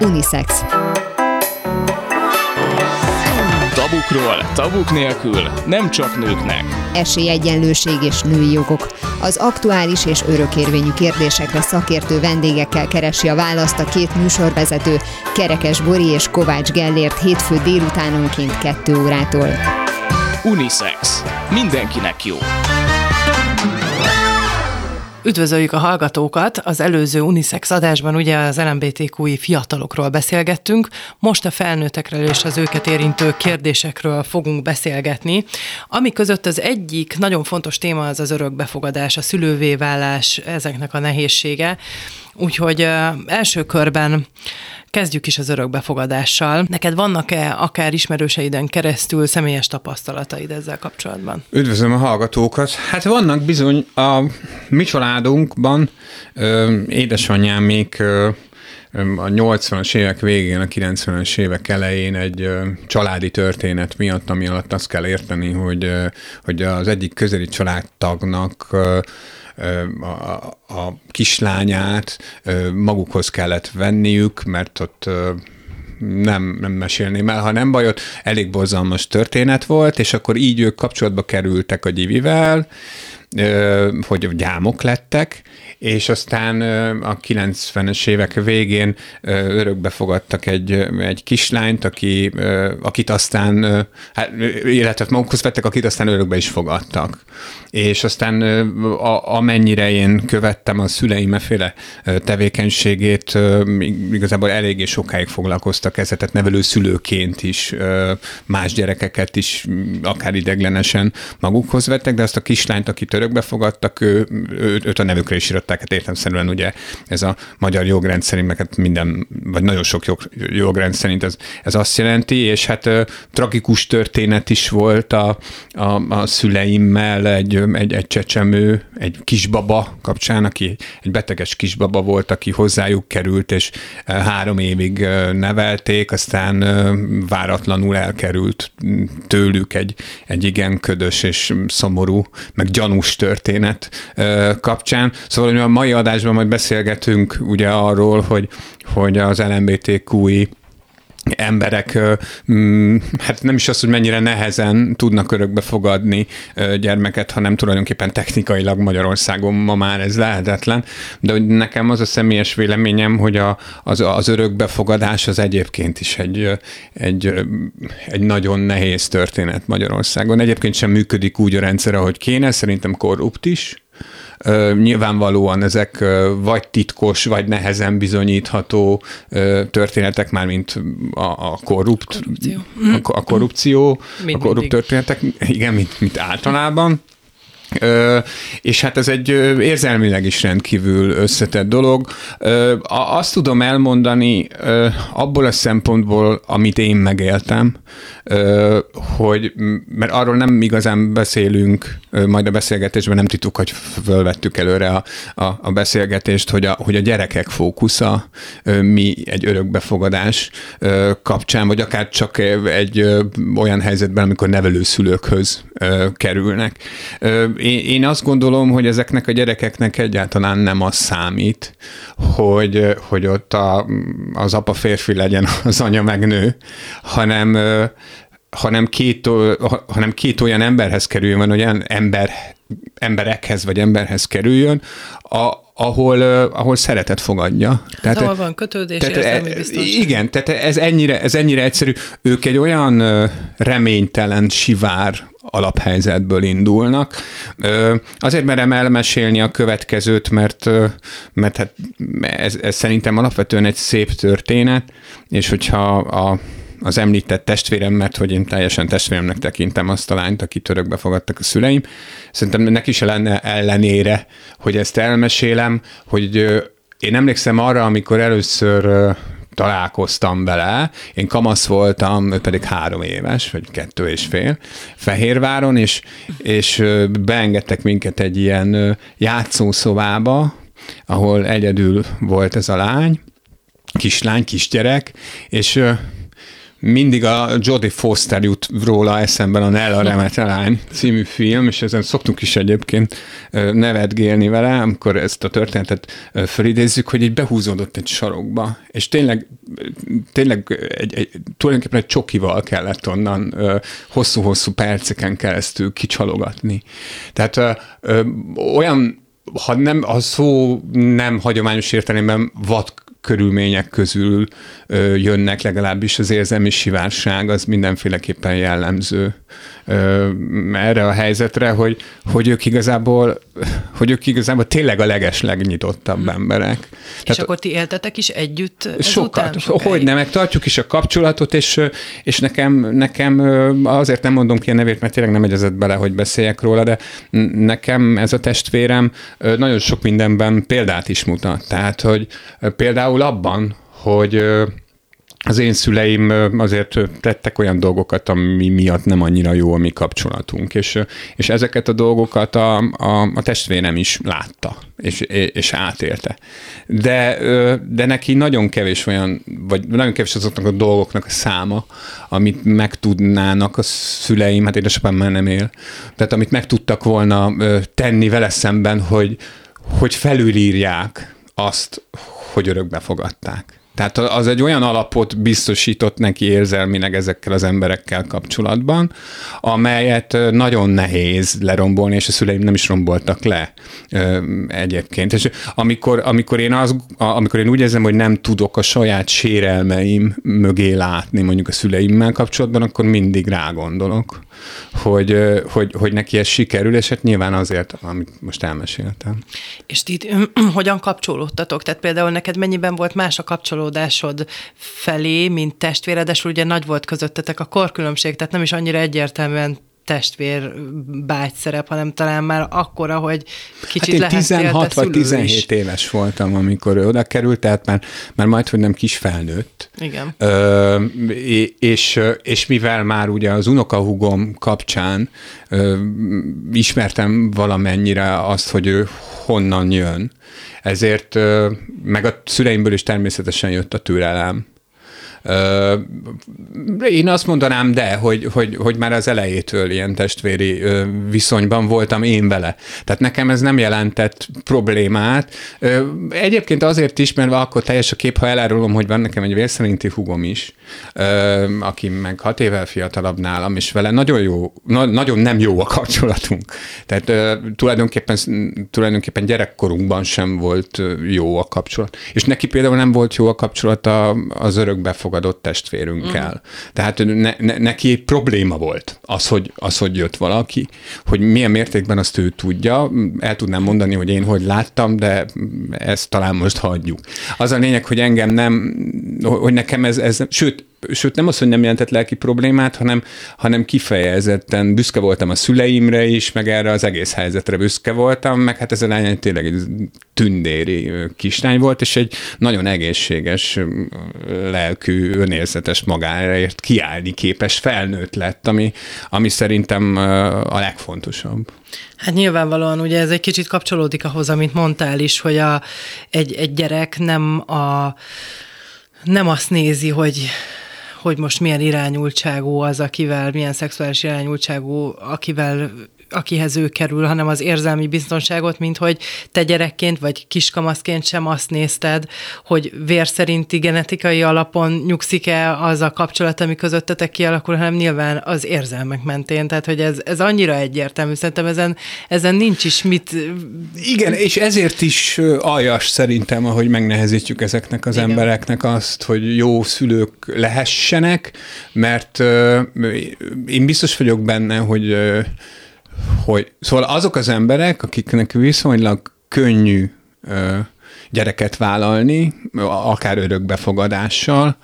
Unisex. Tabukról, tabuk nélkül, nem csak nőknek. Esélyegyenlőség és női jogok. Az aktuális és örökérvényű kérdésekre szakértő vendégekkel keresi a választ a két műsorvezető, Kerekes Bori és Kovács Gellért hétfő délutánonként 2 órától. Unisex. Mindenkinek jó. Üdvözöljük a hallgatókat! Az előző Unisex adásban ugye az LMBTQI fiatalokról beszélgettünk, most a felnőttekről és az őket érintő kérdésekről fogunk beszélgetni, ami között az egyik nagyon fontos téma az az örökbefogadás, a szülővé válás, ezeknek a nehézsége. Úgyhogy első körben Kezdjük is az örökbefogadással. Neked vannak-e akár ismerőseiden keresztül személyes tapasztalataid ezzel kapcsolatban? Üdvözlöm a hallgatókat. Hát vannak bizony a mi családunkban édesanyám még a 80-as évek végén, a 90-es évek elején egy családi történet miatt, ami alatt azt kell érteni, hogy, hogy az egyik közeli családtagnak a, a kislányát magukhoz kellett venniük, mert ott nem, nem mesélném el, ha nem baj, elég borzalmas történet volt, és akkor így ők kapcsolatba kerültek a Gyivivel, hogy gyámok lettek, és aztán a 90-es évek végén örökbe fogadtak egy, egy kislányt, aki, akit aztán, hát, illetve magukhoz vettek, akit aztán örökbe is fogadtak. És aztán a, amennyire én követtem a szüleim eféle tevékenységét, igazából eléggé sokáig foglalkoztak ezzel, tehát nevelő szülőként is más gyerekeket is akár ideglenesen magukhoz vettek, de azt a kislányt, akit örökbe fogadtak, ő, őt a nevükre is írották, hát értemszerűen ugye ez a magyar jogrend szerint, meg hát minden, vagy nagyon sok jog, jogrend szerint ez, ez azt jelenti, és hát tragikus történet is volt a, a, a szüleimmel egy, egy, egy csecsemő, egy kisbaba kapcsán, aki egy beteges kisbaba volt, aki hozzájuk került, és három évig nevelték, aztán váratlanul elkerült tőlük egy, egy igen ködös és szomorú, meg gyanús történet kapcsán. Szóval hogy a mai adásban majd beszélgetünk ugye arról, hogy, hogy az LMBTQI emberek, mm, hát nem is az, hogy mennyire nehezen tudnak örökbe fogadni gyermeket, hanem tulajdonképpen technikailag Magyarországon ma már ez lehetetlen, de hogy nekem az a személyes véleményem, hogy a, az, az örökbefogadás az egyébként is egy, egy, egy nagyon nehéz történet Magyarországon. Egyébként sem működik úgy a rendszer, ahogy kéne, szerintem korrupt is, Nyilvánvalóan ezek vagy titkos, vagy nehezen bizonyítható történetek, már mint a, a korrupt, korrupció. A, a korrupció, a korrupt történetek, igen, mint, mint általában. Ö, és hát ez egy érzelmileg is rendkívül összetett dolog. Ö, azt tudom elmondani ö, abból a szempontból, amit én megéltem, hogy, mert arról nem igazán beszélünk, majd a beszélgetésben nem tituk, hogy fölvettük előre a, a, a beszélgetést, hogy a, hogy a gyerekek fókusza mi egy örökbefogadás kapcsán, vagy akár csak egy olyan helyzetben, amikor nevelőszülőkhöz kerülnek. Én, én azt gondolom, hogy ezeknek a gyerekeknek egyáltalán nem az számít, hogy, hogy ott a, az apa férfi legyen, az anya meg nő, hanem, hanem két, hanem két olyan emberhez kerüljön, vagy olyan ember, emberekhez vagy emberhez kerüljön, a, ahol, ahol szeretet fogadja. Hát, tehát, ahol van kötődés, tehát, e, Igen, tehát ez ennyire, ez ennyire egyszerű. Ők egy olyan reménytelen sivár alaphelyzetből indulnak. Azért merem elmesélni a következőt, mert, mert hát ez, ez szerintem alapvetően egy szép történet, és hogyha a, az említett testvérem, mert hogy én teljesen testvéremnek tekintem azt a lányt, akit örökbe fogadtak a szüleim. Szerintem neki se lenne ellenére, hogy ezt elmesélem, hogy én emlékszem arra, amikor először találkoztam vele. Én kamasz voltam, ő pedig három éves, vagy kettő és fél, Fehérváron, és, és beengedtek minket egy ilyen játszószobába, ahol egyedül volt ez a lány, kislány, kisgyerek, és mindig a Jodie Foster jut róla eszemben a Nella Remetelány című film, és ezen szoktunk is egyébként nevetgélni vele, amikor ezt a történetet felidézzük, hogy így behúzódott egy sarokba, és tényleg, tényleg egy, egy, tulajdonképpen egy csokival kellett onnan hosszú-hosszú perceken keresztül kicsalogatni. Tehát ö, ö, olyan ha nem, a szó nem hagyományos értelemben vad körülmények közül jönnek, legalábbis az érzelmi sivárság az mindenféleképpen jellemző erre a helyzetre, hogy, hogy ők igazából hogy ők igazából tényleg a leges legnyitottabb hmm. emberek. És Tehát, akkor ti éltetek is együtt Sokat, hogy nem, meg tartjuk is a kapcsolatot, és, és nekem, nekem azért nem mondom ki a nevét, mert tényleg nem egyezett bele, hogy beszéljek róla, de nekem ez a testvérem nagyon sok mindenben példát is mutat. Tehát, hogy például abban, hogy az én szüleim azért tettek olyan dolgokat, ami miatt nem annyira jó a mi kapcsolatunk, és, és ezeket a dolgokat a, a, a testvérem is látta, és, és átélte. De, de neki nagyon kevés olyan, vagy nagyon kevés azoknak a dolgoknak a száma, amit megtudnának a szüleim, hát édesapám már nem él, tehát amit meg tudtak volna tenni vele szemben, hogy, hogy felülírják azt, hogy örökbe fogadták. Tehát az egy olyan alapot biztosított neki érzelmileg ezekkel az emberekkel kapcsolatban, amelyet nagyon nehéz lerombolni, és a szüleim nem is romboltak le egyébként. És amikor, amikor, én az, amikor én úgy érzem, hogy nem tudok a saját sérelmeim mögé látni mondjuk a szüleimmel kapcsolatban, akkor mindig rá gondolok, hogy, hogy, hogy neki ez sikerül, és hát nyilván azért, amit most elmeséltem. És ti hogyan kapcsolódtatok? Tehát például neked mennyiben volt más a kapcsolódásod felé, mint testvéredes, ugye nagy volt közöttetek a korkülönbség, tehát nem is annyira egyértelműen testvér bágy szerep, hanem talán már akkora, hogy kicsit hát én 16 vagy 17 is. éves voltam, amikor ő oda került, tehát már, már majd, hogy nem kis felnőtt. Igen. Ö, és, és mivel már ugye az unokahugom kapcsán ö, ismertem valamennyire azt, hogy ő honnan jön, ezért ö, meg a szüleimből is természetesen jött a türelem én azt mondanám, de, hogy, hogy, hogy már az elejétől ilyen testvéri viszonyban voltam én vele. Tehát nekem ez nem jelentett problémát. Egyébként azért is, mert akkor teljes a kép, ha elárulom, hogy van nekem egy vérszerinti hugom is, aki meg hat évvel fiatalabb nálam, és vele nagyon jó, na, nagyon nem jó a kapcsolatunk. Tehát tulajdonképpen, tulajdonképpen gyerekkorunkban sem volt jó a kapcsolat. És neki például nem volt jó a kapcsolat az örökbefogadás elfogadott testvérünkkel. Uh-huh. Tehát ne, ne, neki egy probléma volt az hogy, az, hogy jött valaki, hogy milyen mértékben azt ő tudja. El tudnám mondani, hogy én hogy láttam, de ezt talán most hagyjuk. Az a lényeg, hogy engem nem, hogy nekem ez, ez sőt, sőt nem az, hogy nem jelentett lelki problémát, hanem, hanem kifejezetten büszke voltam a szüleimre is, meg erre az egész helyzetre büszke voltam, meg hát ez a lány tényleg egy tündéri kislány volt, és egy nagyon egészséges, lelkű, önérzetes magáért kiállni képes felnőtt lett, ami, ami szerintem a legfontosabb. Hát nyilvánvalóan ugye ez egy kicsit kapcsolódik ahhoz, amit mondtál is, hogy a, egy, egy gyerek nem a nem azt nézi, hogy hogy most milyen irányultságú az, akivel, milyen szexuális irányultságú, akivel akihez ő kerül, hanem az érzelmi biztonságot, mint hogy te gyerekként vagy kiskamaszként sem azt nézted, hogy vér szerinti genetikai alapon nyugszik-e az a kapcsolat, ami közöttetek kialakul, hanem nyilván az érzelmek mentén. Tehát, hogy ez, ez annyira egyértelmű. Szerintem ezen, ezen nincs is mit... Igen, és ezért is aljas szerintem, ahogy megnehezítjük ezeknek az Igen. embereknek azt, hogy jó szülők lehessenek, mert uh, én biztos vagyok benne, hogy uh, hogy szóval azok az emberek, akiknek viszonylag könnyű ö, gyereket vállalni, akár örökbefogadással,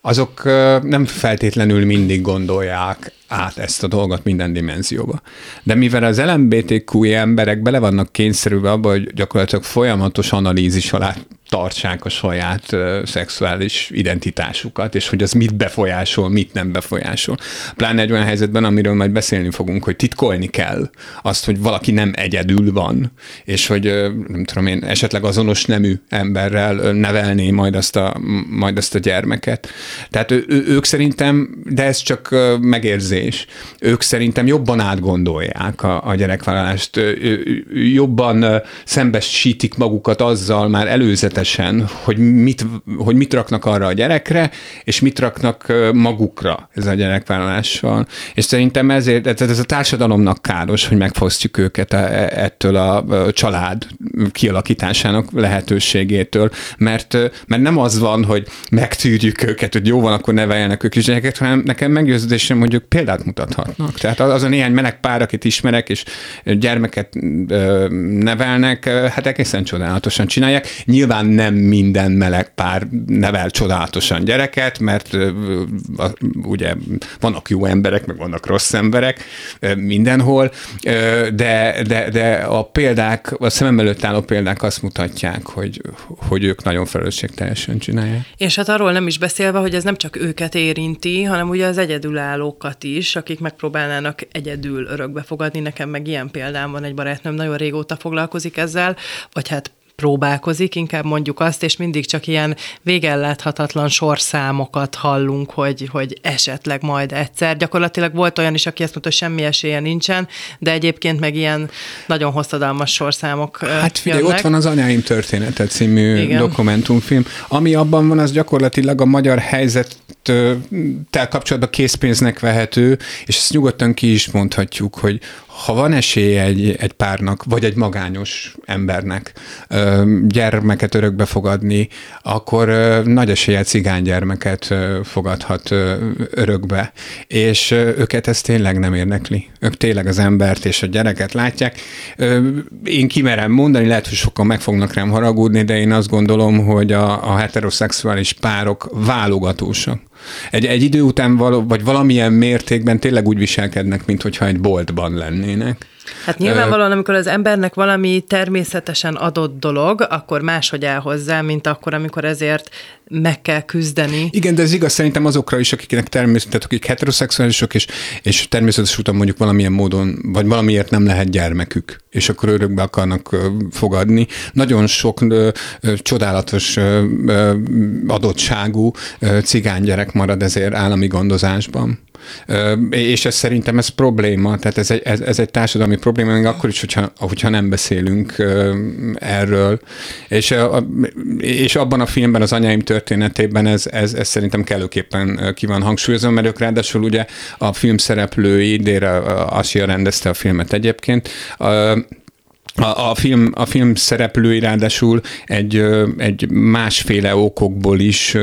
azok ö, nem feltétlenül mindig gondolják át ezt a dolgot minden dimenzióba. De mivel az LMBTQ emberek bele vannak kényszerülve abba, hogy gyakorlatilag folyamatos analízis alá tartsák a saját uh, szexuális identitásukat, és hogy az mit befolyásol, mit nem befolyásol. Pláne egy olyan helyzetben, amiről majd beszélni fogunk, hogy titkolni kell azt, hogy valaki nem egyedül van, és hogy uh, nem tudom én, esetleg azonos nemű emberrel nevelné majd azt a, majd azt a gyermeket. Tehát ő, ők szerintem, de ez csak megérzés, ők szerintem jobban átgondolják a, a gyerekvállalást, jobban szembesítik magukat azzal már előzetesen, hogy mit, hogy mit raknak arra a gyerekre, és mit raknak magukra ez a gyerekvállalással. És szerintem ezért, tehát ez a társadalomnak káros, hogy megfosztjuk őket e, e, ettől a család kialakításának lehetőségétől, mert, mert nem az van, hogy megtűrjük őket, hogy jó van, akkor neveljenek ők is gyerekeket, hanem nekem meggyőződésem, hogy ők példát mutathatnak. Tehát az a néhány meleg pár, akit ismerek, és gyermeket nevelnek, hát egészen csodálatosan csinálják. Nyilván nem minden meleg pár nevel csodálatosan gyereket, mert ugye vannak jó emberek, meg vannak rossz emberek mindenhol, de, de, de a példák, a szemem előtt álló példák azt mutatják, hogy, hogy ők nagyon felelősségteljesen csinálják. És hát arról nem is beszélve, hogy ez nem csak őket érinti, hanem ugye az egyedülállókat is, akik megpróbálnának egyedül örökbe fogadni. Nekem meg ilyen példám van, egy barátnőm nagyon régóta foglalkozik ezzel, vagy hát próbálkozik, inkább mondjuk azt, és mindig csak ilyen végelláthatatlan sorszámokat hallunk, hogy, hogy esetleg majd egyszer. Gyakorlatilag volt olyan is, aki azt mondta, hogy semmi esélye nincsen, de egyébként meg ilyen nagyon hosszadalmas sorszámok Hát figyelj, jönnek. ott van az Anyáim története című Igen. dokumentumfilm. Ami abban van, az gyakorlatilag a magyar helyzettel kapcsolatban készpénznek vehető, és ezt nyugodtan ki is mondhatjuk, hogy ha van esélye egy, egy párnak, vagy egy magányos embernek gyermeket örökbe fogadni, akkor nagy esélye cigánygyermeket fogadhat örökbe, és őket ez tényleg nem érdekli. Ők tényleg az embert és a gyereket látják. Én kimerem mondani, lehet, hogy sokan meg fognak rám haragudni, de én azt gondolom, hogy a, a heteroszexuális párok válogatósak. Egy, egy idő után való, vagy valamilyen mértékben tényleg úgy viselkednek, mint hogyha egy boltban lennének. Hát nyilvánvalóan, amikor az embernek valami természetesen adott dolog, akkor máshogy áll hozzá, mint akkor, amikor ezért meg kell küzdeni. Igen, de ez igaz szerintem azokra is, akiknek természetesen, akik heteroszexuálisok, és, és természetes úton mondjuk valamilyen módon, vagy valamiért nem lehet gyermekük, és akkor örökbe akarnak fogadni. Nagyon sok ö, ö, csodálatos ö, ö, adottságú ö, cigánygyerek marad ezért állami gondozásban. És ez szerintem ez probléma, tehát ez egy, ez, ez egy társadalmi probléma, még akkor is, hogyha, hogyha nem beszélünk erről. És, és abban a filmben, az anyáim történetében ez, ez, ez szerintem kellőképpen ki van hangsúlyozva, mert ők ráadásul ugye a film szereplői, Dére Asia rendezte a filmet egyébként, a, a, film, a film szereplői ráadásul egy, egy másféle okokból is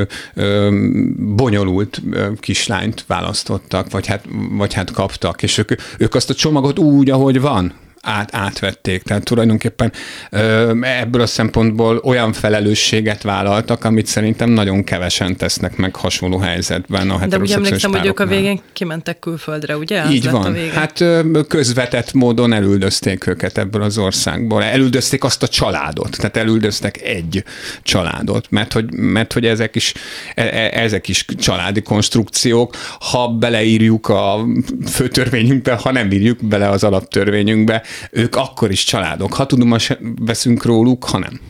bonyolult kislányt választottak, vagy hát, vagy hát kaptak, és ők, ők azt a csomagot úgy, ahogy van, át, átvették. Tehát tulajdonképpen ebből a szempontból olyan felelősséget vállaltak, amit szerintem nagyon kevesen tesznek meg hasonló helyzetben a De úgy emlékszem, hogy ők a végén kimentek külföldre, ugye? Az Így van. Hát közvetett módon elüldözték őket ebből az országból. Elüldözték azt a családot, tehát elüldöztek egy családot, mert hogy, mert hogy ezek, is, e, e, ezek is családi konstrukciók. Ha beleírjuk a főtörvényünkbe, ha nem írjuk bele az alaptörvényünkbe, ők akkor is családok, ha tudomást veszünk róluk, ha nem.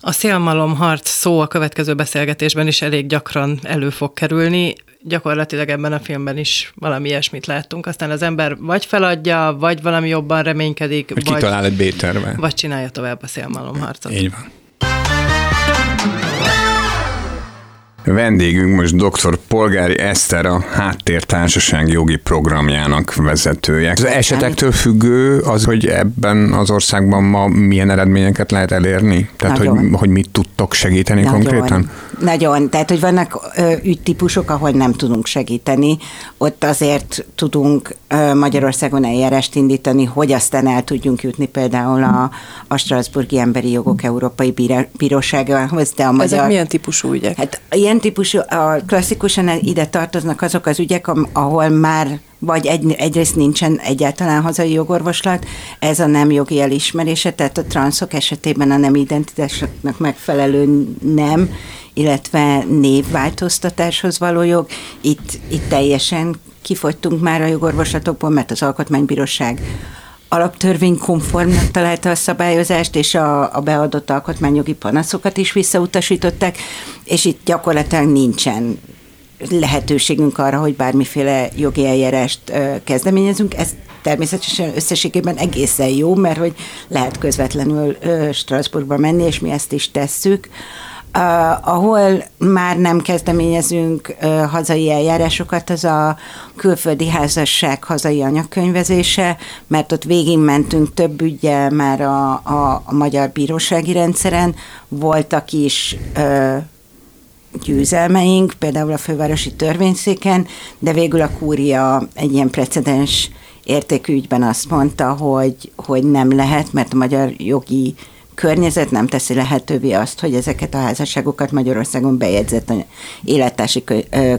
A szélmalomharc szó a következő beszélgetésben is elég gyakran elő fog kerülni. Gyakorlatilag ebben a filmben is valami ilyesmit láttunk. Aztán az ember vagy feladja, vagy valami jobban reménykedik, vagy, kitalál egy B-terve. Vagy csinálja tovább a szélmalomharcot. Így van. Vendégünk most dr. Polgári Eszter, a Háttértársaság jogi programjának vezetője. Az esetektől függő az, hogy ebben az országban ma milyen eredményeket lehet elérni? Tehát, hogy, hogy mit tudtok segíteni Nagyon. konkrétan? Nagyon. Tehát, hogy vannak ö, ügytípusok, ahol nem tudunk segíteni. Ott azért tudunk ö, Magyarországon eljárást indítani, hogy aztán el tudjunk jutni például a, a Strasburgi Emberi Jogok Európai Bíróságához. De a magyar... Ezek milyen típusú ügyek? Hát ilyen típusú, a klasszikusan ide tartoznak azok az ügyek, ahol már vagy egy, egyrészt nincsen egyáltalán hazai jogorvoslat, ez a nem jogi elismerése, tehát a transzok esetében a nem identitásnak megfelelő nem, illetve névváltoztatáshoz való jog, itt, itt teljesen kifogytunk már a jogorvoslatokból, mert az Alkotmánybíróság alaptörvénykonformnak találta a szabályozást, és a, a beadott alkotmányjogi panaszokat is visszautasították, és itt gyakorlatilag nincsen lehetőségünk arra, hogy bármiféle jogi eljárást kezdeményezünk. Ez természetesen összességében egészen jó, mert hogy lehet közvetlenül Strasbourgba menni, és mi ezt is tesszük. Ahol már nem kezdeményezünk hazai eljárásokat, az a külföldi házasság hazai anyagkönyvezése, mert ott mentünk több ügyel már a, a, a magyar bírósági rendszeren, voltak is győzelmeink, például a fővárosi törvényszéken, de végül a kúria egy ilyen precedens értékügyben azt mondta, hogy, hogy nem lehet, mert a magyar jogi környezet nem teszi lehetővé azt, hogy ezeket a házasságokat Magyarországon bejegyzett élettársi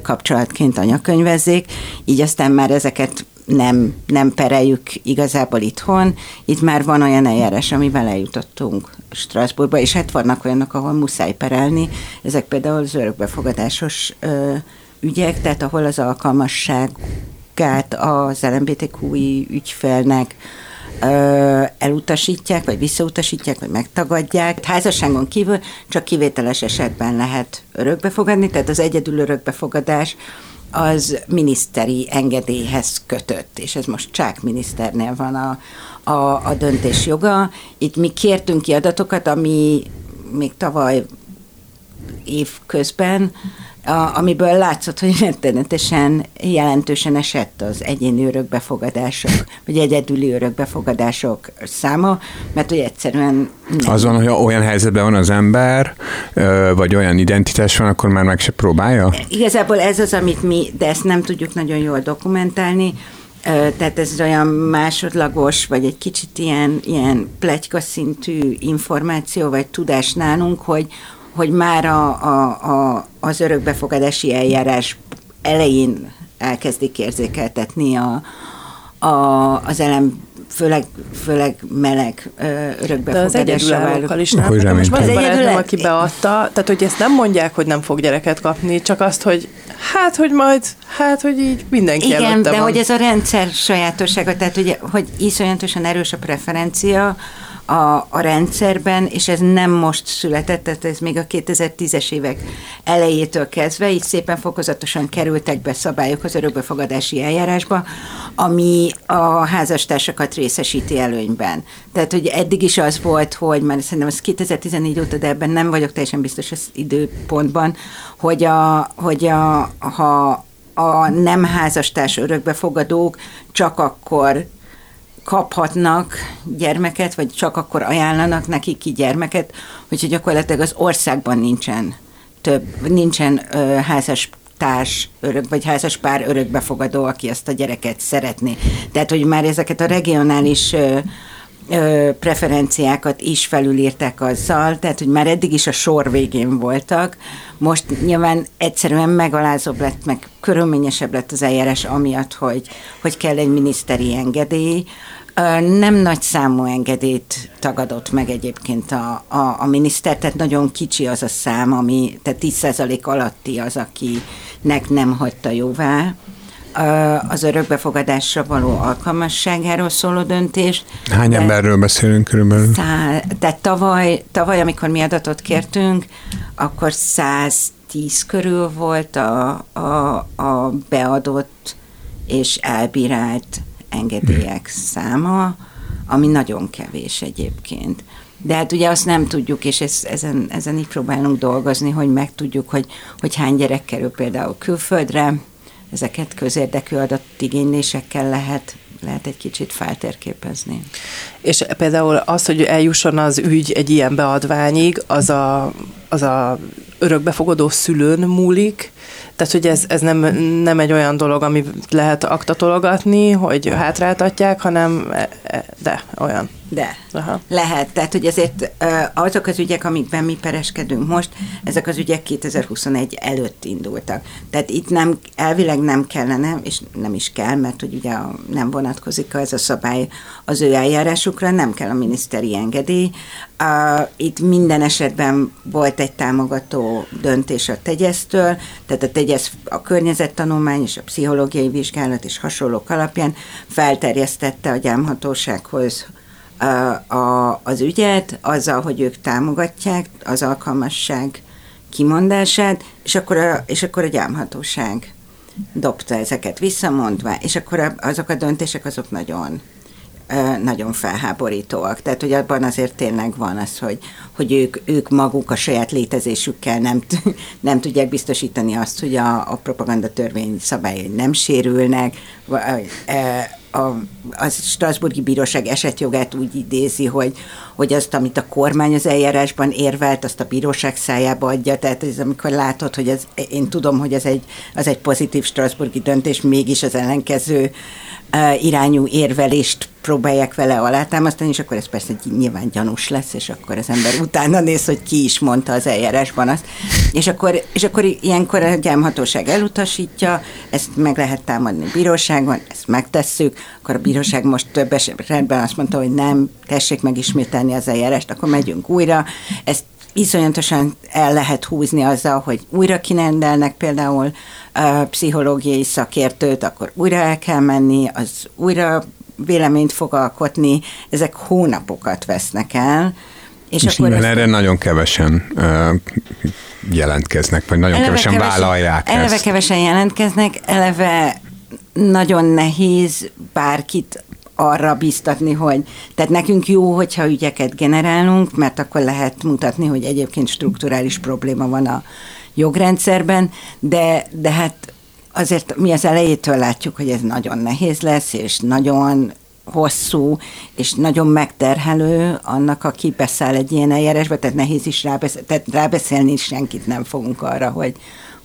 kapcsolatként anyakönyvezzék, így aztán már ezeket nem, nem pereljük igazából itthon. Itt már van olyan eljárás, amivel eljutottunk Strasbourgba, és hát vannak olyanok, ahol muszáj perelni. Ezek például az örökbefogadásos ö, ügyek, tehát ahol az alkalmasságát az LMBTQI ügyfelnek elutasítják, vagy visszautasítják, vagy megtagadják. Házasságon kívül csak kivételes esetben lehet örökbefogadni, tehát az egyedül örökbefogadás az miniszteri engedélyhez kötött, és ez most csak miniszternél van a, a, a döntés joga. Itt mi kértünk ki adatokat, ami még tavaly év közben a, amiből látszott, hogy rettenetesen jelentősen esett az egyéni örökbefogadások, vagy egyedüli örökbefogadások száma, mert hogy egyszerűen... Nem. Az van, hogy olyan helyzetben van az ember, vagy olyan identitás van, akkor már meg se próbálja? Igazából ez az, amit mi, de ezt nem tudjuk nagyon jól dokumentálni, tehát ez olyan másodlagos, vagy egy kicsit ilyen, ilyen plegyka szintű információ, vagy tudás nálunk, hogy, hogy már a, a, a, az örökbefogadási eljárás elején elkezdik érzékeltetni a, a, az elem főleg, főleg meleg örökbefogadásra váló. is nem. Hát most az egyedül, aki beadta, tehát hogy ezt nem mondják, hogy nem fog gyereket kapni, csak azt, hogy hát, hogy majd, hát, hogy így mindenki Igen, de van. hogy ez a rendszer sajátossága, tehát ugye, hogy iszonyatosan erős a preferencia, a, a rendszerben, és ez nem most született, tehát ez még a 2010-es évek elejétől kezdve, így szépen fokozatosan kerültek be szabályok az örökbefogadási eljárásba, ami a házastársakat részesíti előnyben. Tehát, hogy eddig is az volt, hogy már szerintem az 2014 óta, de ebben nem vagyok teljesen biztos az időpontban, hogy, a, hogy a, ha a nem házastárs örökbefogadók csak akkor kaphatnak gyermeket, vagy csak akkor ajánlanak nekik ki gyermeket, hogyha gyakorlatilag az országban nincsen több, nincsen ö, házas társ örök, vagy házas pár örökbefogadó, aki azt a gyereket szeretné. Tehát, hogy már ezeket a regionális ö, ö, preferenciákat is felülírták azzal, tehát, hogy már eddig is a sor végén voltak, most nyilván egyszerűen megalázóbb lett, meg körülményesebb lett az eljárás amiatt, hogy, hogy kell egy miniszteri engedély, nem nagy számú engedélyt tagadott meg egyébként a, a, a miniszter, tehát nagyon kicsi az a szám, ami, tehát 10% alatti az, akinek nem hagyta jóvá az örökbefogadásra való alkalmasságáról szóló döntést. Hány de, emberről beszélünk körülbelül? Szá, tehát tavaly, tavaly, amikor mi adatot kértünk, akkor 110 körül volt a, a, a beadott és elbírált engedélyek száma, ami nagyon kevés egyébként. De hát ugye azt nem tudjuk, és ez, ezen, ezen így próbálunk dolgozni, hogy megtudjuk, hogy, hogy hány gyerek kerül például külföldre, ezeket közérdekű adatigénylésekkel lehet lehet egy kicsit feltérképezni. És például az, hogy eljusson az ügy egy ilyen beadványig, az a, az a örökbefogadó szülőn múlik, tehát, hogy ez, ez nem, nem egy olyan dolog, ami lehet aktatologatni, hogy hátráltatják, hanem e, e, de olyan. De, Aha. lehet. Tehát, hogy ezért azok az ügyek, amikben mi pereskedünk most, ezek az ügyek 2021 előtt indultak. Tehát itt nem, elvileg nem kellene, és nem is kell, mert hogy ugye nem vonatkozik ez a szabály az ő eljárásukra, nem kell a miniszteri engedély. Itt minden esetben volt egy támogató döntés a tegyesztől, tehát a tegyesz a környezettanulmány és a pszichológiai vizsgálat és hasonlók alapján felterjesztette a gyámhatósághoz a, az ügyet, azzal, hogy ők támogatják az alkalmasság kimondását, és akkor a, és akkor a gyámhatóság dobta ezeket visszamondva, és akkor azok a döntések azok nagyon nagyon felháborítóak. Tehát, hogy abban azért tényleg van az, hogy, hogy ők, ők maguk a saját létezésükkel nem, nem tudják biztosítani azt, hogy a, a propaganda törvény szabályai nem sérülnek, a, a Strasburgi Bíróság esetjogát úgy idézi, hogy, hogy azt, amit a kormány az eljárásban érvelt, azt a bíróság szájába adja. Tehát ez amikor látod, hogy ez, én tudom, hogy ez egy, az egy pozitív Strasburgi döntés, mégis az ellenkező irányú érvelést próbálják vele alátámasztani, és akkor ez persze nyilván gyanús lesz, és akkor az ember utána néz, hogy ki is mondta az eljárásban azt. És akkor, és akkor ilyenkor a gyámhatóság elutasítja, ezt meg lehet támadni bíróságon, ezt megtesszük, akkor a bíróság most több esetben azt mondta, hogy nem, tessék megismételni az eljárást, akkor megyünk újra. Ezt iszonyatosan el lehet húzni azzal, hogy újra kinendelnek például pszichológiai szakértőt, akkor újra el kell menni, az újra véleményt fog alkotni, ezek hónapokat vesznek el. És, és akkor erre nagyon kevesen uh, jelentkeznek, vagy nagyon eleve kevesen, kevesen vállalják eleve ezt. kevesen jelentkeznek, eleve nagyon nehéz bárkit arra biztatni, hogy tehát nekünk jó, hogyha ügyeket generálunk, mert akkor lehet mutatni, hogy egyébként strukturális probléma van a jogrendszerben, de, de hát azért mi az elejétől látjuk, hogy ez nagyon nehéz lesz, és nagyon hosszú, és nagyon megterhelő annak, aki beszáll egy ilyen eljárásba, tehát nehéz is rábeszélni, tehát rábeszélni senkit nem fogunk arra, hogy,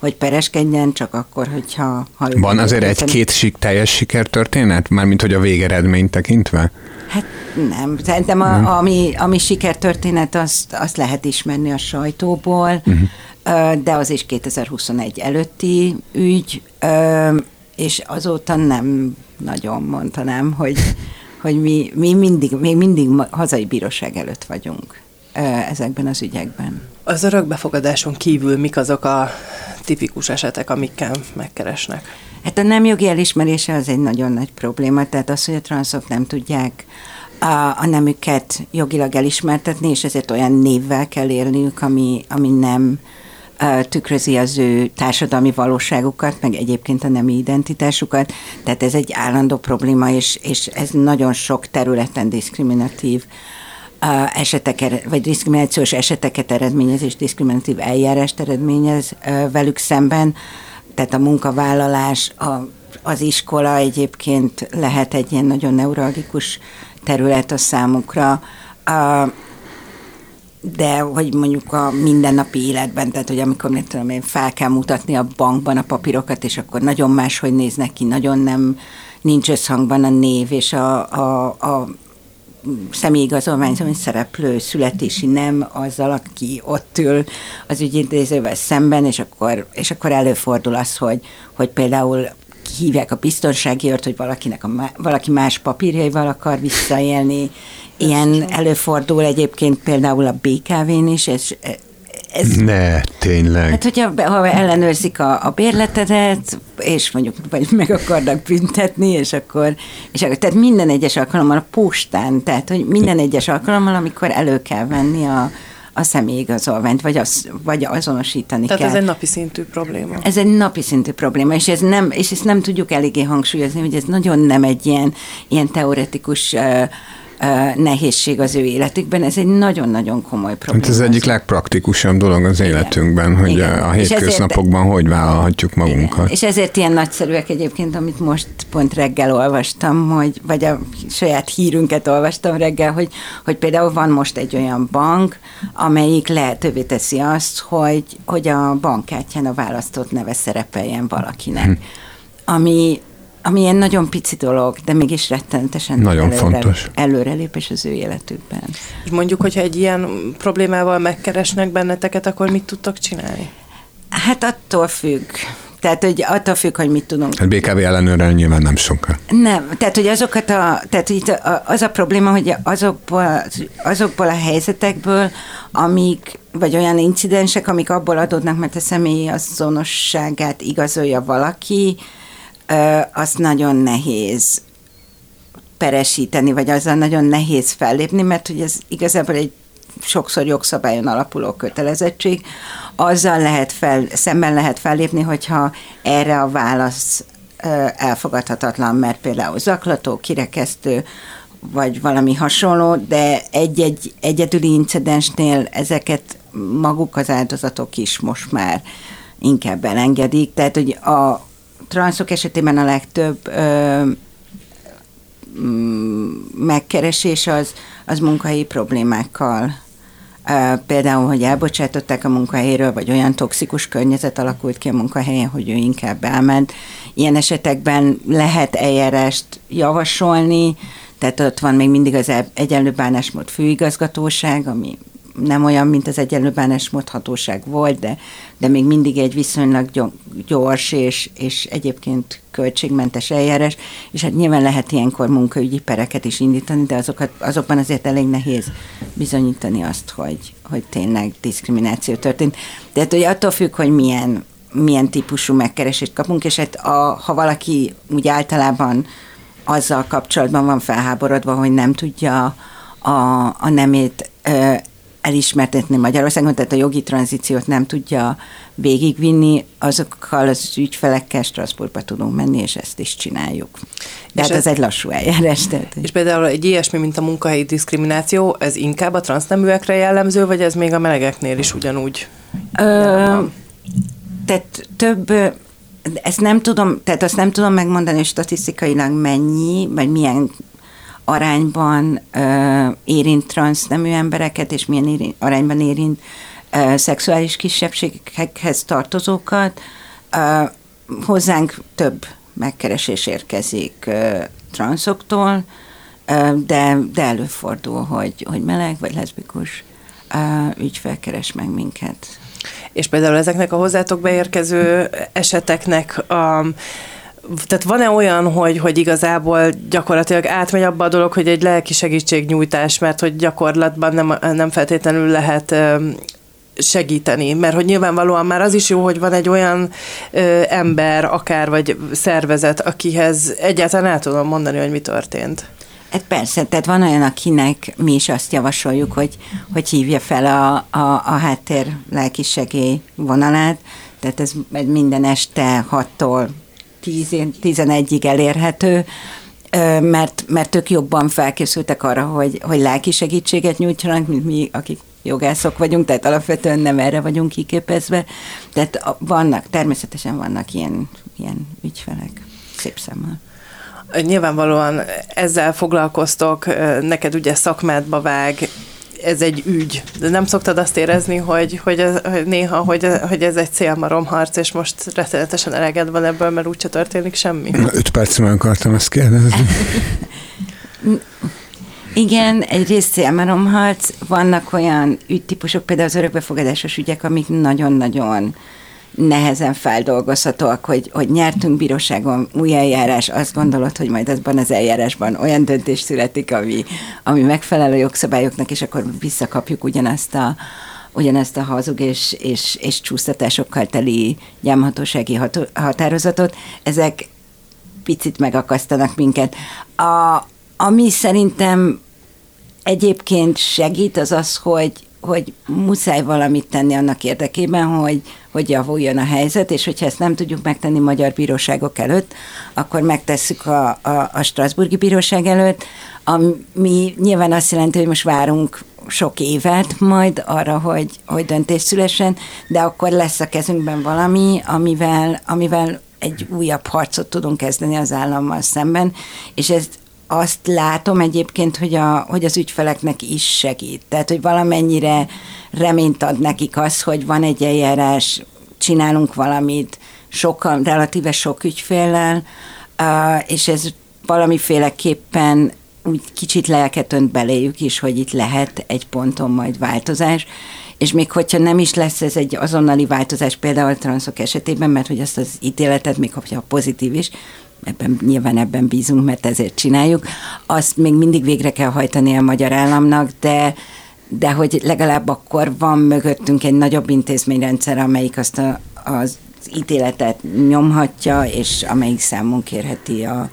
hogy pereskedjen, csak akkor, hogyha... Ha Van azért egy-két sik, teljes sikertörténet? Mármint, hogy a végeredményt tekintve? Hát nem. Szerintem a, nem. ami, ami sikertörténet, azt, azt lehet ismerni a sajtóból, uh-huh. de az is 2021 előtti ügy, és azóta nem nagyon mondanám, hogy, hogy mi, mi mindig, még mindig hazai bíróság előtt vagyunk ezekben az ügyekben. Az örökbefogadáson kívül mik azok a tipikus esetek, amikkel megkeresnek? Hát a nem jogi elismerése az egy nagyon nagy probléma, tehát az, hogy a transzok nem tudják a, a nemüket jogilag elismertetni, és ezért olyan névvel kell élniük, ami, ami nem tükrözi az ő társadalmi valóságukat, meg egyébként a nemi identitásukat. Tehát ez egy állandó probléma, és, és ez nagyon sok területen diszkriminatív eseteket, vagy diszkriminációs eseteket eredményez, és diszkriminatív eljárást eredményez velük szemben. Tehát a munkavállalás, a, az iskola egyébként lehet egy ilyen nagyon neuralgikus terület a számukra. A, de hogy mondjuk a mindennapi életben, tehát hogy amikor mit tudom én, fel kell mutatni a bankban a papírokat, és akkor nagyon máshogy néznek ki, nagyon nem nincs összhangban a név és a, a, a személyigazolvány szereplő születési nem azzal, aki ott ül az ügyintézővel szemben, és akkor, és akkor előfordul az, hogy, hogy például hívják a biztonsági őrt, hogy valakinek a, valaki más papírjaival akar visszaélni. Ilyen előfordul egyébként például a BKV-n is, és ez, ne, tényleg. Hát, hogyha ha ellenőrzik a, a bérletedet, és mondjuk vagy meg akarnak büntetni, és akkor, és akkor, tehát minden egyes alkalommal a postán, tehát hogy minden egyes alkalommal, amikor elő kell venni a, a személyigazolványt, vagy, az, vagy azonosítani Tehát kell. ez egy napi szintű probléma. Ez egy napi szintű probléma, és, ez nem, és ezt nem tudjuk eléggé hangsúlyozni, hogy ez nagyon nem egy ilyen, ilyen teoretikus uh, nehézség az ő életükben. Ez egy nagyon-nagyon komoly probléma. Hát ez egyik legpraktikusabb dolog az Igen. életünkben, hogy Igen. a hétköznapokban ezért, hogy vállalhatjuk magunkat. Igen. És ezért ilyen nagyszerűek egyébként, amit most pont reggel olvastam, hogy, vagy a saját hírünket olvastam reggel, hogy, hogy például van most egy olyan bank, amelyik lehetővé teszi azt, hogy, hogy a bankkártyán a választott neve szerepeljen valakinek. Hm. Ami ami ilyen nagyon pici dolog, de mégis rettenetesen Nagyon előre, fontos. előrelépés az ő életükben. És mondjuk, hogyha egy ilyen problémával megkeresnek benneteket, akkor mit tudtok csinálni? Hát attól függ. Tehát, hogy attól függ, hogy mit tudunk. Hát BKV ellenőrrel nyilván nem sokkal. Nem, tehát, hogy azokat a, tehát itt a- az a probléma, hogy azokból, azokból a helyzetekből, amik, vagy olyan incidensek, amik abból adódnak, mert a személyi azonosságát igazolja valaki, azt nagyon nehéz peresíteni, vagy azzal nagyon nehéz fellépni, mert hogy ez igazából egy sokszor jogszabályon alapuló kötelezettség, azzal lehet fel, szemben lehet fellépni, hogyha erre a válasz elfogadhatatlan, mert például zaklató, kirekesztő, vagy valami hasonló, de egy-egy egyedüli incidensnél ezeket maguk az áldozatok is most már inkább elengedik. Tehát, hogy a transzok esetében a legtöbb ö, mm, megkeresés az, az munkahelyi problémákkal. Például, hogy elbocsátották a munkahelyéről, vagy olyan toxikus környezet alakult ki a munkahelyen, hogy ő inkább elment. Ilyen esetekben lehet eljárást javasolni, tehát ott van még mindig az e- egyenlő bánásmód főigazgatóság, ami nem olyan, mint az egyenlő bánásmód hatóság volt, de, de még mindig egy viszonylag gyo- gyors és, és egyébként költségmentes eljárás, és hát nyilván lehet ilyenkor munkaügyi pereket is indítani, de azokat, azokban azért elég nehéz bizonyítani azt, hogy, hogy tényleg diszkrimináció történt. Tehát, hogy attól függ, hogy milyen, milyen típusú megkeresést kapunk, és hát a, ha valaki úgy általában azzal kapcsolatban van felháborodva, hogy nem tudja a, a nemét elismertetni Magyarországon, tehát a jogi tranzíciót nem tudja végigvinni, azokkal az ügyfelekkel Strasbourgba tudunk menni, és ezt is csináljuk. De És hát ez, egy lassú eljárás. Tehát, És például egy ilyesmi, mint a munkahelyi diszkrimináció, ez inkább a transzneműekre jellemző, vagy ez még a melegeknél is ugyanúgy? Ö, tehát több, ezt nem tudom, tehát azt nem tudom megmondani, hogy statisztikailag mennyi, vagy milyen arányban ö, érint transznemű embereket, és milyen érint, arányban érint ö, szexuális kisebbségekhez tartozókat. Ö, hozzánk több megkeresés érkezik ö, transzoktól, ö, de, de előfordul, hogy, hogy meleg vagy leszbikus ö, ügyfel keres meg minket. És például ezeknek a hozzátok beérkező eseteknek a tehát van-e olyan, hogy, hogy igazából gyakorlatilag átmegy abba a dolog, hogy egy lelki segítségnyújtás, mert hogy gyakorlatban nem, nem feltétlenül lehet segíteni, mert hogy nyilvánvalóan már az is jó, hogy van egy olyan ö, ember, akár vagy szervezet, akihez egyáltalán el tudom mondani, hogy mi történt. Hát persze, tehát van olyan, akinek mi is azt javasoljuk, hogy, hogy hívja fel a, a, a háttér lelkisegély vonalát, tehát ez minden este 6-tól 10, 11-ig elérhető, mert, mert ők jobban felkészültek arra, hogy, hogy lelki segítséget nyújtsanak, mint mi, akik jogászok vagyunk, tehát alapvetően nem erre vagyunk kiképezve. Tehát vannak, természetesen vannak ilyen, ilyen ügyfelek, szép szemmel. Nyilvánvalóan ezzel foglalkoztok, neked ugye szakmádba vág, ez egy ügy. De nem szoktad azt érezni, hogy, hogy, ez, hogy néha, hogy, hogy ez egy célmaromharc, és most rettenetesen eleged van ebből, mert úgyse történik semmi? Öt percben akartam ezt kérdezni. Igen, egyrészt célmaromharc, vannak olyan ügytípusok, például az örökbefogadásos ügyek, amik nagyon-nagyon nehezen feldolgozhatóak, hogy, hogy nyertünk bíróságon új eljárás, azt gondolod, hogy majd azban az eljárásban olyan döntés születik, ami, ami megfelel a jogszabályoknak, és akkor visszakapjuk ugyanazt a, ugyanezt a hazug és, és, és csúsztatásokkal teli gyámhatósági ható, határozatot. Ezek picit megakasztanak minket. A, ami szerintem egyébként segít, az az, hogy, hogy muszáj valamit tenni annak érdekében, hogy, hogy javuljon a helyzet, és hogyha ezt nem tudjuk megtenni magyar bíróságok előtt, akkor megtesszük a, a, a Strasburgi Bíróság előtt, ami nyilván azt jelenti, hogy most várunk sok évet majd arra, hogy, hogy döntés szülessen, de akkor lesz a kezünkben valami, amivel, amivel egy újabb harcot tudunk kezdeni az állammal szemben, és ez azt látom egyébként, hogy, a, hogy az ügyfeleknek is segít. Tehát, hogy valamennyire reményt ad nekik az, hogy van egy eljárás, csinálunk valamit, sokkal, relatíve sok ügyféllel, és ez valamiféleképpen úgy kicsit lelket önt beléjük is, hogy itt lehet egy ponton majd változás, és még hogyha nem is lesz ez egy azonnali változás például a transzok esetében, mert hogy azt az ítéletet, még hogyha pozitív is, ebben, nyilván ebben bízunk, mert ezért csináljuk, azt még mindig végre kell hajtani a magyar államnak, de de hogy legalább akkor van mögöttünk egy nagyobb intézményrendszer, amelyik azt a, az ítéletet nyomhatja, és amelyik számon kérheti a,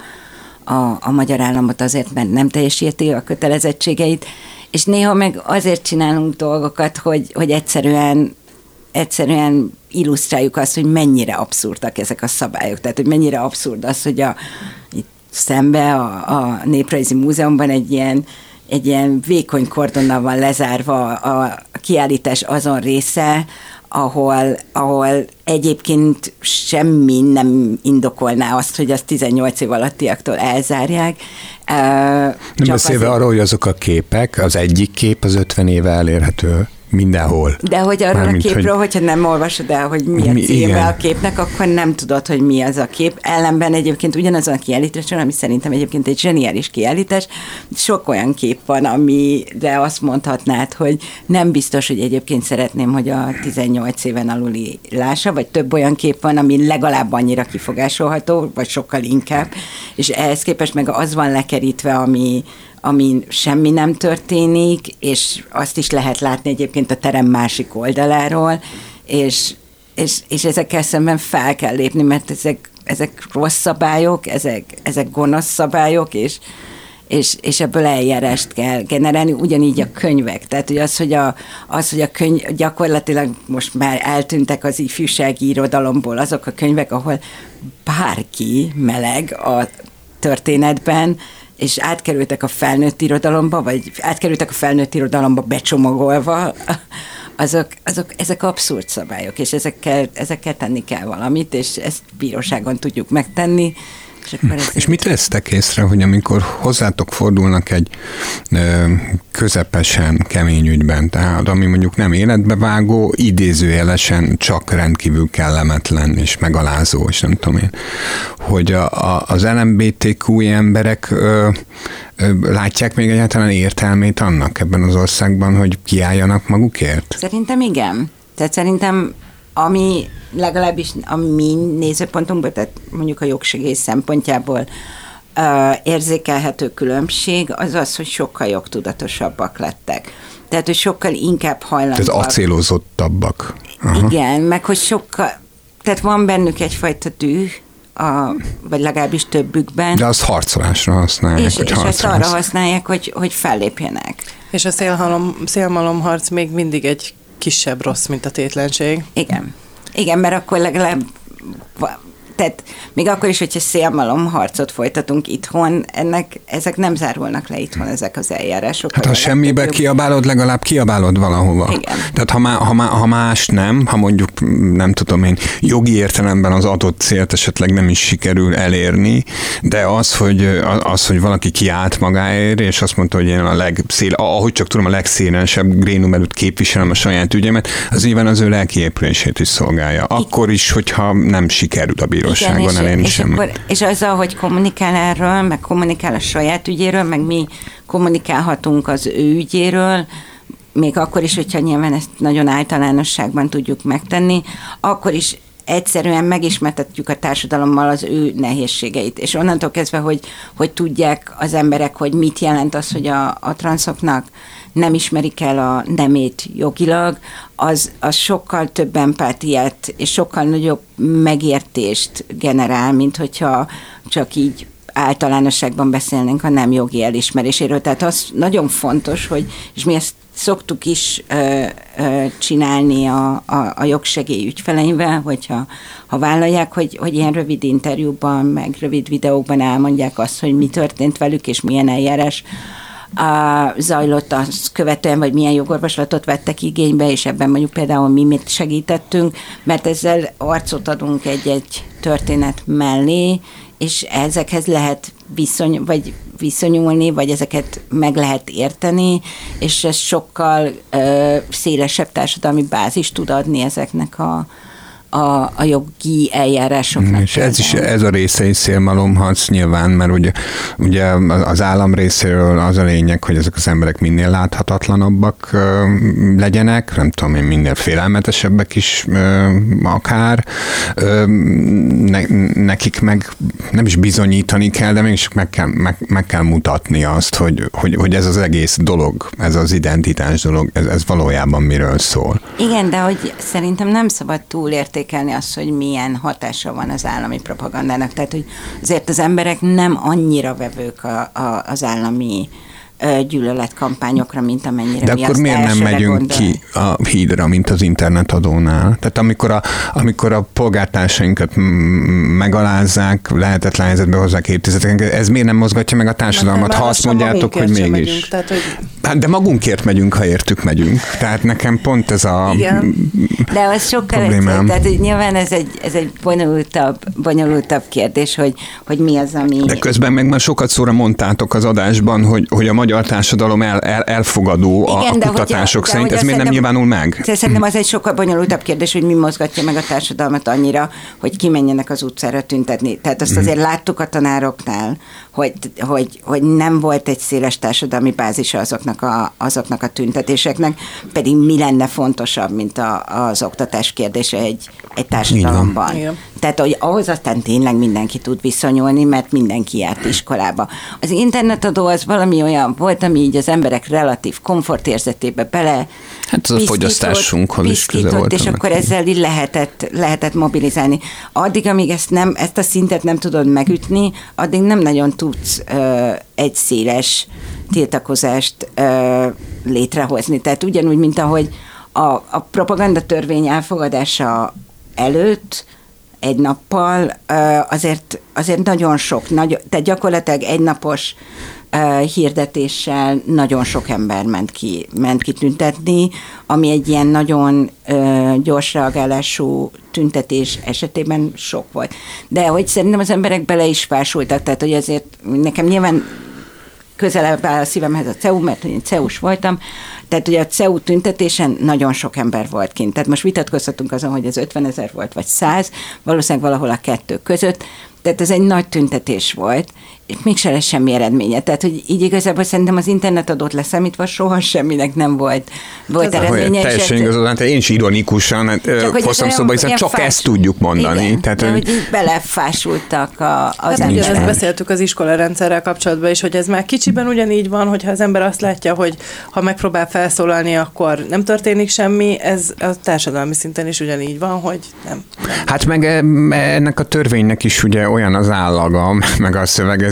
a, a magyar államot azért, mert nem teljesíti a kötelezettségeit, és néha meg azért csinálunk dolgokat, hogy, hogy egyszerűen egyszerűen illusztráljuk azt, hogy mennyire abszurdak ezek a szabályok. Tehát, hogy mennyire abszurd az, hogy a, itt szembe a, a Néprajzi Múzeumban egy ilyen, egy ilyen vékony kordonnal van lezárva a kiállítás azon része, ahol, ahol egyébként semmi nem indokolná azt, hogy azt 18 év alattiaktól elzárják. Nem beszélve azért... arról, hogy azok a képek, az egyik kép az 50 éve elérhető mindenhol. De hogy arról Mármint, a képről, hogy... hogyha nem olvasod el, hogy mi a mi, címe igen. a képnek, akkor nem tudod, hogy mi az a kép. Ellenben egyébként ugyanazon a kiállításon, ami szerintem egyébként egy zseniális kiállítás, sok olyan kép van, amire azt mondhatnád, hogy nem biztos, hogy egyébként szeretném, hogy a 18 éven aluli lássa, vagy több olyan kép van, ami legalább annyira kifogásolható, vagy sokkal inkább, és ehhez képest meg az van lekerítve, ami, amin semmi nem történik, és azt is lehet látni egyébként a terem másik oldaláról, és, és, és ezekkel szemben fel kell lépni, mert ezek, ezek rossz szabályok, ezek, ezek gonosz szabályok, és, és, és ebből eljárást kell generálni, ugyanígy a könyvek. Tehát hogy az, hogy a, az, hogy a könyv, gyakorlatilag most már eltűntek az ifjúsági irodalomból azok a könyvek, ahol bárki meleg a történetben, és átkerültek a felnőtt irodalomba, vagy átkerültek a felnőtt irodalomba becsomagolva, azok, azok, ezek abszurd szabályok, és ezekkel, ezekkel tenni kell valamit, és ezt bíróságon tudjuk megtenni, és, akkor ezért... és mit vesztek észre, hogy amikor hozzátok fordulnak egy ö, közepesen kemény ügyben, tehát ami mondjuk nem életbevágó, idézőjelesen csak rendkívül kellemetlen és megalázó, és nem tudom én, hogy a, a, az LMBTQ emberek ö, ö, látják még egyáltalán értelmét annak ebben az országban, hogy kiálljanak magukért? Szerintem igen. Tehát szerintem ami legalábbis a mi nézőpontunkból, tehát mondjuk a jogsegész szempontjából érzékelhető különbség az az, hogy sokkal jogtudatosabbak lettek. Tehát, hogy sokkal inkább hajlandóak. Tehát acélozottabbak. Aha. Igen, meg hogy sokkal, tehát van bennük egyfajta düh, a, vagy legalábbis többükben. De azt harcolásra használják. És, hogy és ezt arra használják, hogy, hogy fellépjenek. És a szélhalom, szélmalomharc még mindig egy kisebb rossz, mint a tétlenség. Igen. Igen, mert akkor legalább tehát még akkor is, hogyha szélmalom harcot folytatunk itthon, ennek, ezek nem zárulnak le itthon, ezek az eljárások. Hát ha semmibe jobb... kiabálod, legalább kiabálod valahova. Igen. Tehát ha, má, ha, má, ha más nem, ha mondjuk nem tudom én, jogi értelemben az adott célt esetleg nem is sikerül elérni, de az, hogy, az, hogy valaki kiállt magáért, és azt mondta, hogy én a legszél, ahogy csak tudom, a legszélesebb grénum előtt képviselem a saját ügyemet, az nyilván az ő lelki épülését is szolgálja. Akkor is, hogyha nem sikerül a bíró bíróságon Igen, elérni és, semmi. Akkor, és azzal, hogy kommunikál erről, meg kommunikál a saját ügyéről, meg mi kommunikálhatunk az ő ügyéről, még akkor is, hogyha nyilván ezt nagyon általánosságban tudjuk megtenni, akkor is egyszerűen megismertetjük a társadalommal az ő nehézségeit. És onnantól kezdve, hogy, hogy tudják az emberek, hogy mit jelent az, hogy a, a transzoknak nem ismerik el a nemét jogilag, az, az sokkal több empátiát és sokkal nagyobb megértést generál, mint hogyha csak így általánosságban beszélnénk a nem jogi elismeréséről. Tehát az nagyon fontos, hogy, és mi ezt szoktuk is ö, ö, csinálni a, a, a jogsegély ügyfeleinkvel, hogyha ha vállalják, hogy, hogy ilyen rövid interjúban, meg rövid videókban elmondják azt, hogy mi történt velük, és milyen eljárás a, zajlott azt követően, vagy milyen jogorvoslatot vettek igénybe, és ebben mondjuk például mi mit segítettünk, mert ezzel arcot adunk egy-egy történet mellé, és ezekhez lehet viszony, vagy viszonyulni, vagy ezeket meg lehet érteni, és ez sokkal ö, szélesebb társadalmi bázis tud adni ezeknek a, a, a jogi eljárásoknak. És ez is ez a része is szélmalomharc nyilván, mert ugye, ugye az állam részéről az a lényeg, hogy ezek az emberek minél láthatatlanabbak legyenek, nem tudom én, minél félelmetesebbek is akár. Ne, nekik meg nem is bizonyítani kell, de mégis meg kell, meg, meg kell mutatni azt, hogy, hogy, hogy ez az egész dolog, ez az identitás dolog, ez, ez valójában miről szól. Igen, de hogy szerintem nem szabad túlértékelni azt, hogy milyen hatása van az állami propagandának. Tehát, hogy azért az emberek nem annyira vevők a, a, az állami gyűlöletkampányokra, mint amennyire De mi akkor miért nem megyünk gondol? ki a hídra, mint az internetadónál? Tehát amikor a, amikor a polgártársainkat megalázzák, lehetetlen helyzetbe hozzák évtizedeket, ez miért nem mozgatja meg a társadalmat, ha azt mondjátok, hogy mégis? Megyünk, tehát, hogy... Hát de magunkért megyünk, ha értük megyünk. Tehát nekem pont ez a Igen. De az sokkal problémám. Egy, tehát nyilván ez egy, ez egy bonyolultabb, bonyolultabb kérdés, hogy, hogy mi az, ami... De közben meg már sokat szóra mondtátok az adásban, hogy, hogy a magyar társadalom el, el, elfogadó a, Igen, a kutatások hogy, szerint. Ez miért nem nyilvánul meg? Szerintem az egy sokkal bonyolultabb kérdés, hogy mi mozgatja meg a társadalmat annyira, hogy kimenjenek az utcára tüntetni. Tehát azt mhm. azért láttuk a tanároknál, hogy, hogy, hogy nem volt egy széles társadalmi bázisa azoknak a, azoknak a tüntetéseknek, pedig mi lenne fontosabb, mint a, az oktatás kérdése egy, egy társadalomban. Igen. Tehát, hogy ahhoz aztán tényleg mindenki tud viszonyulni, mert mindenki járt iskolába. Az internetadó az valami olyan volt, ami így az emberek relatív komfortérzetébe bele Hát az a fogyasztásunkhoz is köze volt. És akkor ezzel így lehetett, lehetett mobilizálni. Addig, amíg ezt, nem, ezt a szintet nem tudod megütni, addig nem nagyon tudsz ö, egy széles tiltakozást ö, létrehozni. Tehát ugyanúgy, mint ahogy a, a propaganda törvény elfogadása előtt egy nappal azért, azért nagyon sok, nagy, tehát gyakorlatilag egy napos hirdetéssel nagyon sok ember ment ki, ment ki tüntetni, ami egy ilyen nagyon gyors reagálású tüntetés esetében sok volt. De hogy szerintem az emberek bele is fásultak, tehát hogy azért nekem nyilván közelebb áll a szívemhez a CEU, mert én CEU-s voltam, tehát ugye a CEU tüntetésen nagyon sok ember volt kint. Tehát most vitatkozhatunk azon, hogy ez 50 ezer volt, vagy 100, valószínűleg valahol a kettő között, tehát ez egy nagy tüntetés volt, és mégsem lesz semmi eredménye. Tehát, hogy így igazából szerintem az internetadót leszámítva soha semminek nem volt, volt Ez eredménye. Teljesen igazad, hát én is ironikusan hát, hoztam szóba, hiszen csak fás... ezt tudjuk mondani. Igen, Tehát, de, hogy így belefásultak a, az hát ezt beszéltük az iskola rendszerrel kapcsolatban is, hogy ez már kicsiben ugyanígy van, hogyha az ember azt látja, hogy ha megpróbál felszólalni, akkor nem történik semmi, ez a társadalmi szinten is ugyanígy van, hogy nem. Hát meg ennek a törvénynek is ugye olyan az állaga, meg a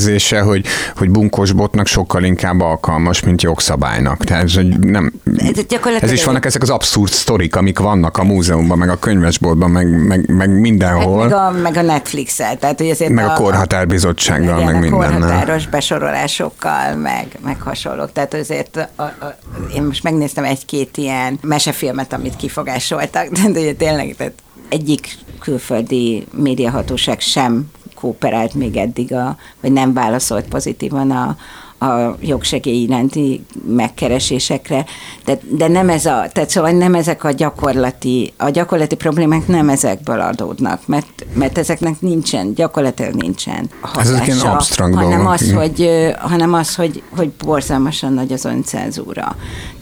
szövegezése, hogy, hogy bunkos botnak sokkal inkább alkalmas, mint jogszabálynak. Tehát ez, hogy nem, ez, ez is vannak ezek az abszurd sztorik, amik vannak a múzeumban, meg a könyvesboltban, meg, meg, meg mindenhol. Meg a, meg a Netflix-el, tehát hogy azért meg a, a korhatárbizottsággal, meg mindennel. A korhatáros besorolásokkal, meg, meg hasonlók. Tehát azért a, a, én most megnéztem egy-két ilyen mesefilmet, amit kifogásoltak, de tényleg tehát egyik külföldi médiahatóság sem kooperált még eddig, a, vagy nem válaszolt pozitívan a, a jogsegély iránti megkeresésekre, de, de nem ez a, tehát szóval nem ezek a gyakorlati, a gyakorlati problémák nem ezekből adódnak, mert, mert ezeknek nincsen, gyakorlatilag nincsen hatása, Ez absztrakt hanem dolgok, az, hogy, hanem az, hogy, hogy borzalmasan nagy az öncenzúra.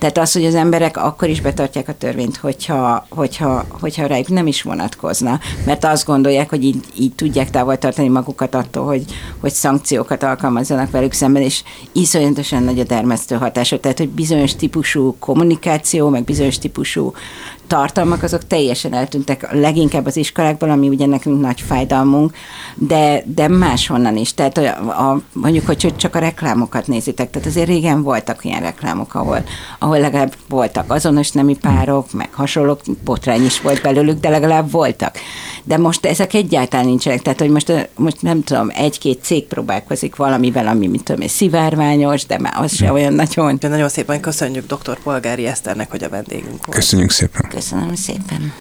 Tehát az, hogy az emberek akkor is betartják a törvényt, hogyha, hogyha, hogyha rájuk nem is vonatkozna, mert azt gondolják, hogy így, így tudják távol tartani magukat attól, hogy, hogy szankciókat alkalmazzanak velük szemben, és iszonyatosan nagy a dermesztő hatása, tehát hogy bizonyos típusú kommunikáció, meg bizonyos típusú tartalmak azok teljesen eltűntek, leginkább az iskolákból, ami ugye nekünk nagy fájdalmunk, de, de máshonnan is. Tehát a, a, mondjuk, hogy csak a reklámokat nézitek, tehát azért régen voltak ilyen reklámok, ahol, ahol legalább voltak azonos nemi párok, meg hasonlók, botrány is volt belőlük, de legalább voltak. De most ezek egyáltalán nincsenek, tehát hogy most, most nem tudom, egy-két cég próbálkozik valamivel, ami, mit tudom, szivárványos, de már az se olyan nagyon. De nagyon szépen köszönjük dr. Polgári Eszternek, hogy a vendégünk volt. Köszönjük szépen. Köszönöm szépen.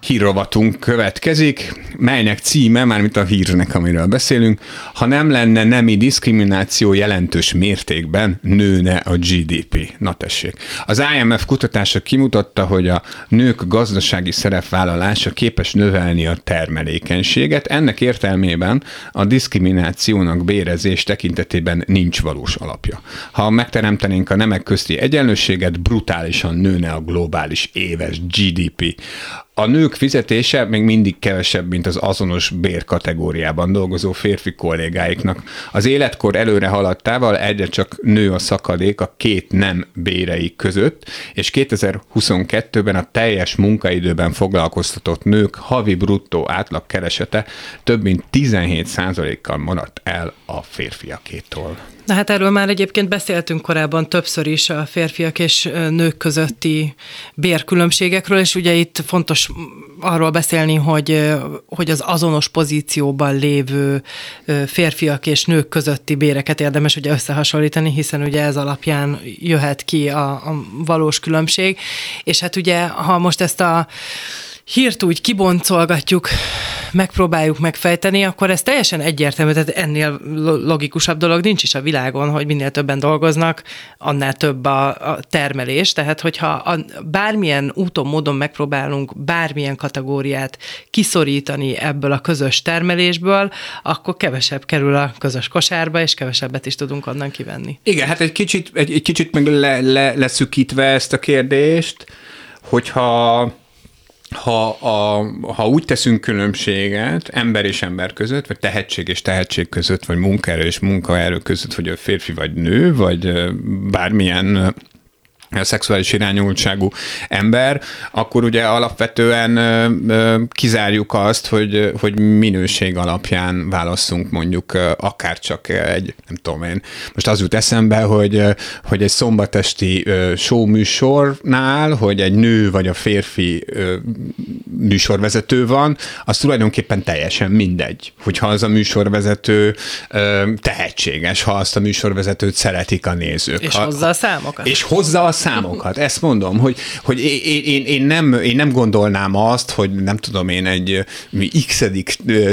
Hírrovatunk következik, melynek címe, mármint a hírnek, amiről beszélünk, ha nem lenne nemi diszkrimináció jelentős mértékben, nőne a GDP. Na tessék. Az IMF kutatása kimutatta, hogy a nők gazdasági szerepvállalása képes növelni a termelékenységet. Ennek értelmében a diszkriminációnak bérezés tekintetében nincs valós alapja. Ha megteremtenénk a nemek közti egyenlőséget, brutálisan nőne a globális éves GDP. A nők fizetése még mindig kevesebb, mint az azonos bérkategóriában dolgozó férfi kollégáiknak. Az életkor előre haladtával egyre csak nő a szakadék a két nem bérei között, és 2022-ben a teljes munkaidőben foglalkoztatott nők havi bruttó átlag keresete több mint 17%-kal maradt el a férfiakétól. Na hát erről már egyébként beszéltünk korábban többször is a férfiak és nők közötti bérkülönbségekről, és ugye itt fontos arról beszélni, hogy, hogy az azonos pozícióban lévő férfiak és nők közötti béreket érdemes ugye összehasonlítani, hiszen ugye ez alapján jöhet ki a, a valós különbség. És hát ugye, ha most ezt a hírt úgy kiboncolgatjuk, megpróbáljuk megfejteni, akkor ez teljesen egyértelmű, tehát ennél logikusabb dolog nincs is a világon, hogy minél többen dolgoznak, annál több a, a termelés. Tehát, hogyha a, bármilyen úton, módon megpróbálunk bármilyen kategóriát kiszorítani ebből a közös termelésből, akkor kevesebb kerül a közös kosárba, és kevesebbet is tudunk onnan kivenni. Igen, hát egy kicsit, egy, egy kicsit meg le, le, leszükítve ezt a kérdést, hogyha ha, a, ha úgy teszünk különbséget ember és ember között, vagy tehetség és tehetség között, vagy munkaerő és munkaerő között, hogy a férfi vagy nő, vagy bármilyen szexuális irányultságú ember, akkor ugye alapvetően kizárjuk azt, hogy, hogy minőség alapján válasszunk mondjuk akár csak egy, nem tudom én, most az jut eszembe, hogy, hogy egy szombatesti show műsornál, hogy egy nő vagy a férfi műsorvezető van, az tulajdonképpen teljesen mindegy, hogyha az a műsorvezető tehetséges, ha azt a műsorvezetőt szeretik a nézők. És ha, hozza a számokat. És hozza a számokat. Ezt mondom, hogy, hogy én, én, én, nem, én nem gondolnám azt, hogy nem tudom én egy x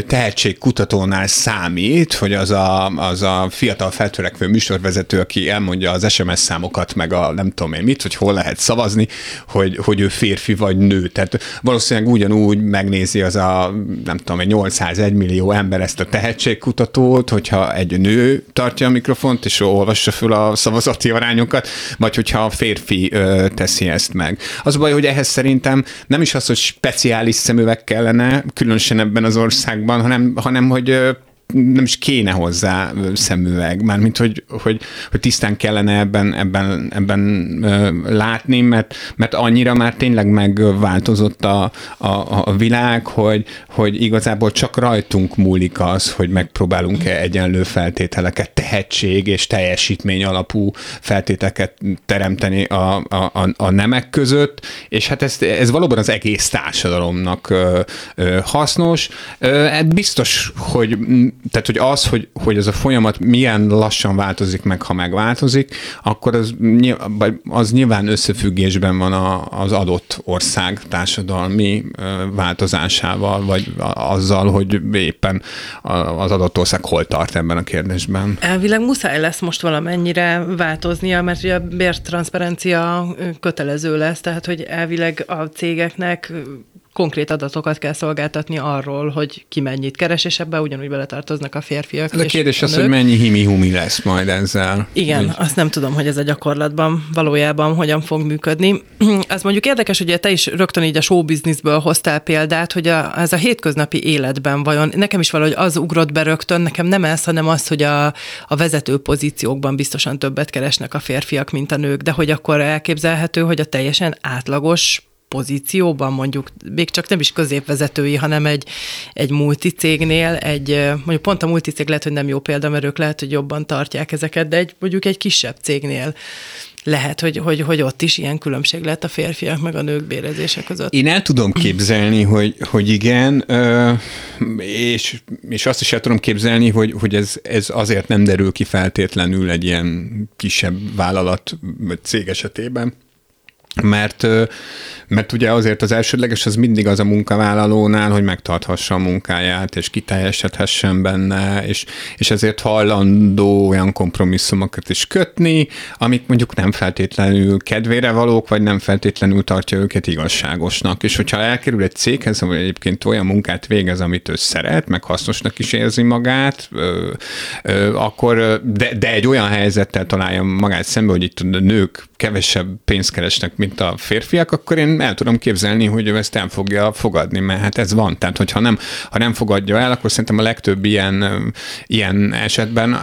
tehetségkutatónál számít, hogy az a, az a fiatal feltörekvő műsorvezető, aki elmondja az SMS számokat, meg a nem tudom én mit, hogy hol lehet szavazni, hogy, hogy ő férfi vagy nő. Tehát valószínűleg ugyanúgy megnézi az a, nem tudom, egy 801 millió ember ezt a tehetségkutatót, hogyha egy nő tartja a mikrofont, és olvassa föl a szavazati arányokat, vagy hogyha a férfi férfi ö, teszi ezt meg. Az a baj, hogy ehhez szerintem nem is az, hogy speciális szemüveg kellene, különösen ebben az országban, hanem, hanem hogy nem is kéne hozzá szemüveg, mármint hogy, hogy, hogy tisztán kellene ebben, ebben, ebben látni, mert, mert annyira már tényleg megváltozott a, a, a világ, hogy, hogy igazából csak rajtunk múlik az, hogy megpróbálunk-e egyenlő feltételeket, tehetség és teljesítmény alapú feltételeket teremteni a, a, a nemek között, és hát ez, ez valóban az egész társadalomnak hasznos. Hát biztos, hogy tehát, hogy az, hogy, hogy ez a folyamat milyen lassan változik meg, ha megváltozik, akkor az, az nyilván összefüggésben van a, az adott ország társadalmi változásával, vagy azzal, hogy éppen az adott ország hol tart ebben a kérdésben. Elvileg muszáj lesz most valamennyire változnia, mert ugye a bértranszparencia kötelező lesz, tehát hogy elvileg a cégeknek konkrét adatokat kell szolgáltatni arról, hogy ki mennyit keres, és ebbe ugyanúgy beletartoznak a férfiak. Ez a kérdés az, hogy mennyi himi-humi lesz majd ezzel. Igen, úgy. azt nem tudom, hogy ez a gyakorlatban valójában hogyan fog működni. Ez mondjuk érdekes, hogy te is rögtön így a showbizniszből hoztál példát, hogy a, ez a hétköznapi életben vajon, nekem is valahogy az ugrott be rögtön, nekem nem ez, hanem az, hogy a, a vezető pozíciókban biztosan többet keresnek a férfiak, mint a nők, de hogy akkor elképzelhető, hogy a teljesen átlagos pozícióban, mondjuk még csak nem is középvezetői, hanem egy, egy multicégnél, egy, mondjuk pont a multicég lehet, hogy nem jó példa, mert ők lehet, hogy jobban tartják ezeket, de egy, mondjuk egy kisebb cégnél lehet, hogy, hogy, hogy ott is ilyen különbség lehet a férfiak meg a nők bérezése között. Én el tudom képzelni, hogy, hogy igen, és, és azt is el tudom képzelni, hogy, hogy ez, ez azért nem derül ki feltétlenül egy ilyen kisebb vállalat vagy cég esetében, mert mert ugye azért az elsődleges az mindig az a munkavállalónál, hogy megtarthassa a munkáját, és kiteljesedhessen benne, és, és ezért hajlandó olyan kompromisszumokat is kötni, amik mondjuk nem feltétlenül kedvére valók, vagy nem feltétlenül tartja őket igazságosnak. És hogyha elkerül egy céghez, vagy egyébként olyan munkát végez, amit ő szeret, meg hasznosnak is érzi magát, ö, ö, akkor, de, de egy olyan helyzettel találja magát szembe, hogy itt a nők kevesebb pénzt keresnek, mint a férfiak, akkor én el tudom képzelni, hogy ő ezt el fogja fogadni, mert hát ez van. Tehát, hogyha nem, ha nem fogadja el, akkor szerintem a legtöbb ilyen, ilyen esetben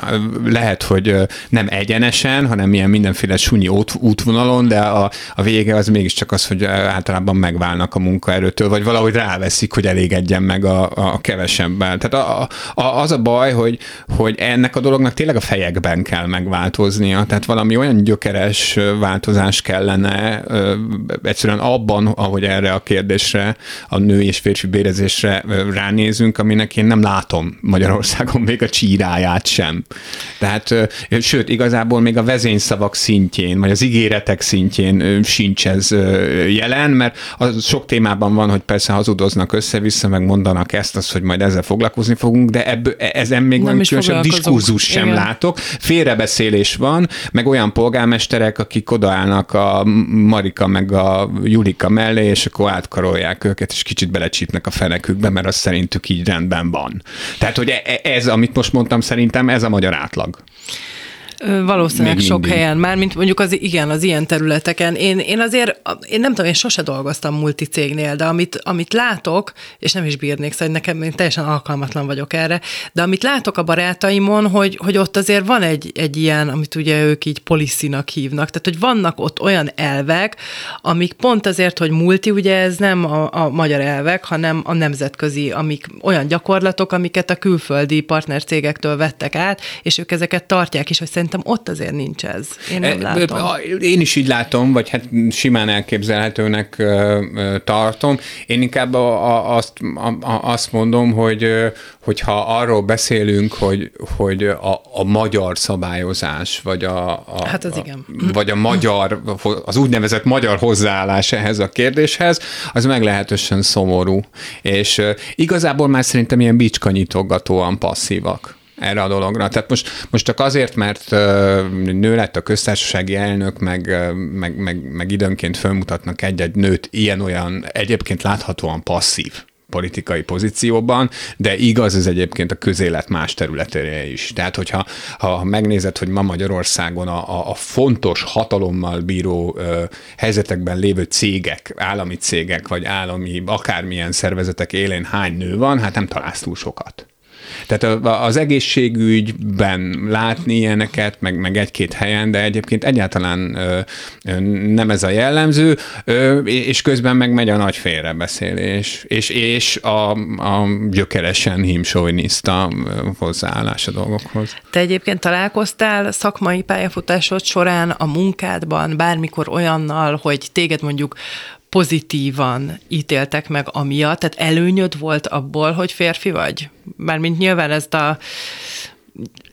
lehet, hogy nem egyenesen, hanem ilyen mindenféle sunyi út, útvonalon, de a, a vége az mégiscsak az, hogy általában megválnak a munkaerőtől, vagy valahogy ráveszik, hogy elégedjen meg a, a kevesebben. Tehát a, a, az a baj, hogy, hogy ennek a dolognak tényleg a fejekben kell megváltoznia, tehát valami olyan gyökeres változás kellene egyszerűen abban, ahogy erre a kérdésre, a nő és férfi bérezésre ránézünk, aminek én nem látom Magyarországon még a csíráját sem. Tehát, sőt, igazából még a vezényszavak szintjén, vagy az ígéretek szintjén sincs ez jelen, mert az sok témában van, hogy persze hazudoznak össze-vissza, meg mondanak ezt, az, hogy majd ezzel foglalkozni fogunk, de ebből, e, ezen még nem különösebb diskurzus sem Igen. látok. Félrebeszélés van, meg olyan polgármesterek, akik odaállnak a Marika meg a Julika mellé, és akkor átkarolják őket, és kicsit belecsípnek a fenekükbe, mert az szerintük így rendben van. Tehát, hogy e, e, ez, amit most mondtam, szerintem ez a magyar átlag. Valószínűleg Még sok mindig. helyen, már mint mondjuk az, igen, az ilyen területeken. Én, én azért, én nem tudom, én sose dolgoztam multicégnél, de amit, amit látok, és nem is bírnék, szóval nekem én teljesen alkalmatlan vagyok erre, de amit látok a barátaimon, hogy, hogy ott azért van egy, egy ilyen, amit ugye ők így poliszinak hívnak, tehát hogy vannak ott olyan elvek, amik pont azért, hogy multi, ugye ez nem a, a magyar elvek, hanem a nemzetközi, amik olyan gyakorlatok, amiket a külföldi partnercégektől vettek át, és ők ezeket tartják, és hogy szerintem ott azért nincs ez. Én nem e, látom. Én is így látom, vagy hát simán elképzelhetőnek tartom. Én inkább azt, azt mondom, hogy hogyha arról beszélünk, hogy, hogy a, a magyar szabályozás, vagy a, a, hát az igen. A, vagy a magyar, az úgynevezett magyar hozzáállás ehhez a kérdéshez, az meglehetősen szomorú. És igazából már szerintem ilyen bicskanyitogatóan passzívak erre a dologra. Tehát most, most csak azért, mert nő lett a köztársasági elnök, meg, meg, meg, meg időnként fölmutatnak egy-egy nőt ilyen-olyan egyébként láthatóan passzív politikai pozícióban, de igaz ez egyébként a közélet más területére is. Tehát, hogyha ha megnézed, hogy ma Magyarországon a, a fontos hatalommal bíró ö, helyzetekben lévő cégek, állami cégek, vagy állami akármilyen szervezetek élén hány nő van, hát nem találsz túl sokat. Tehát az egészségügyben látni ilyeneket, meg, meg egy-két helyen, de egyébként egyáltalán nem ez a jellemző, és közben meg megy a nagy félrebeszélés, és, és a, a gyökeresen himsoviniszta hozzáállás a dolgokhoz. Te egyébként találkoztál szakmai pályafutásod során a munkádban bármikor olyannal, hogy téged mondjuk pozitívan ítéltek meg amiatt, tehát előnyöd volt abból, hogy férfi vagy? Mármint nyilván ez a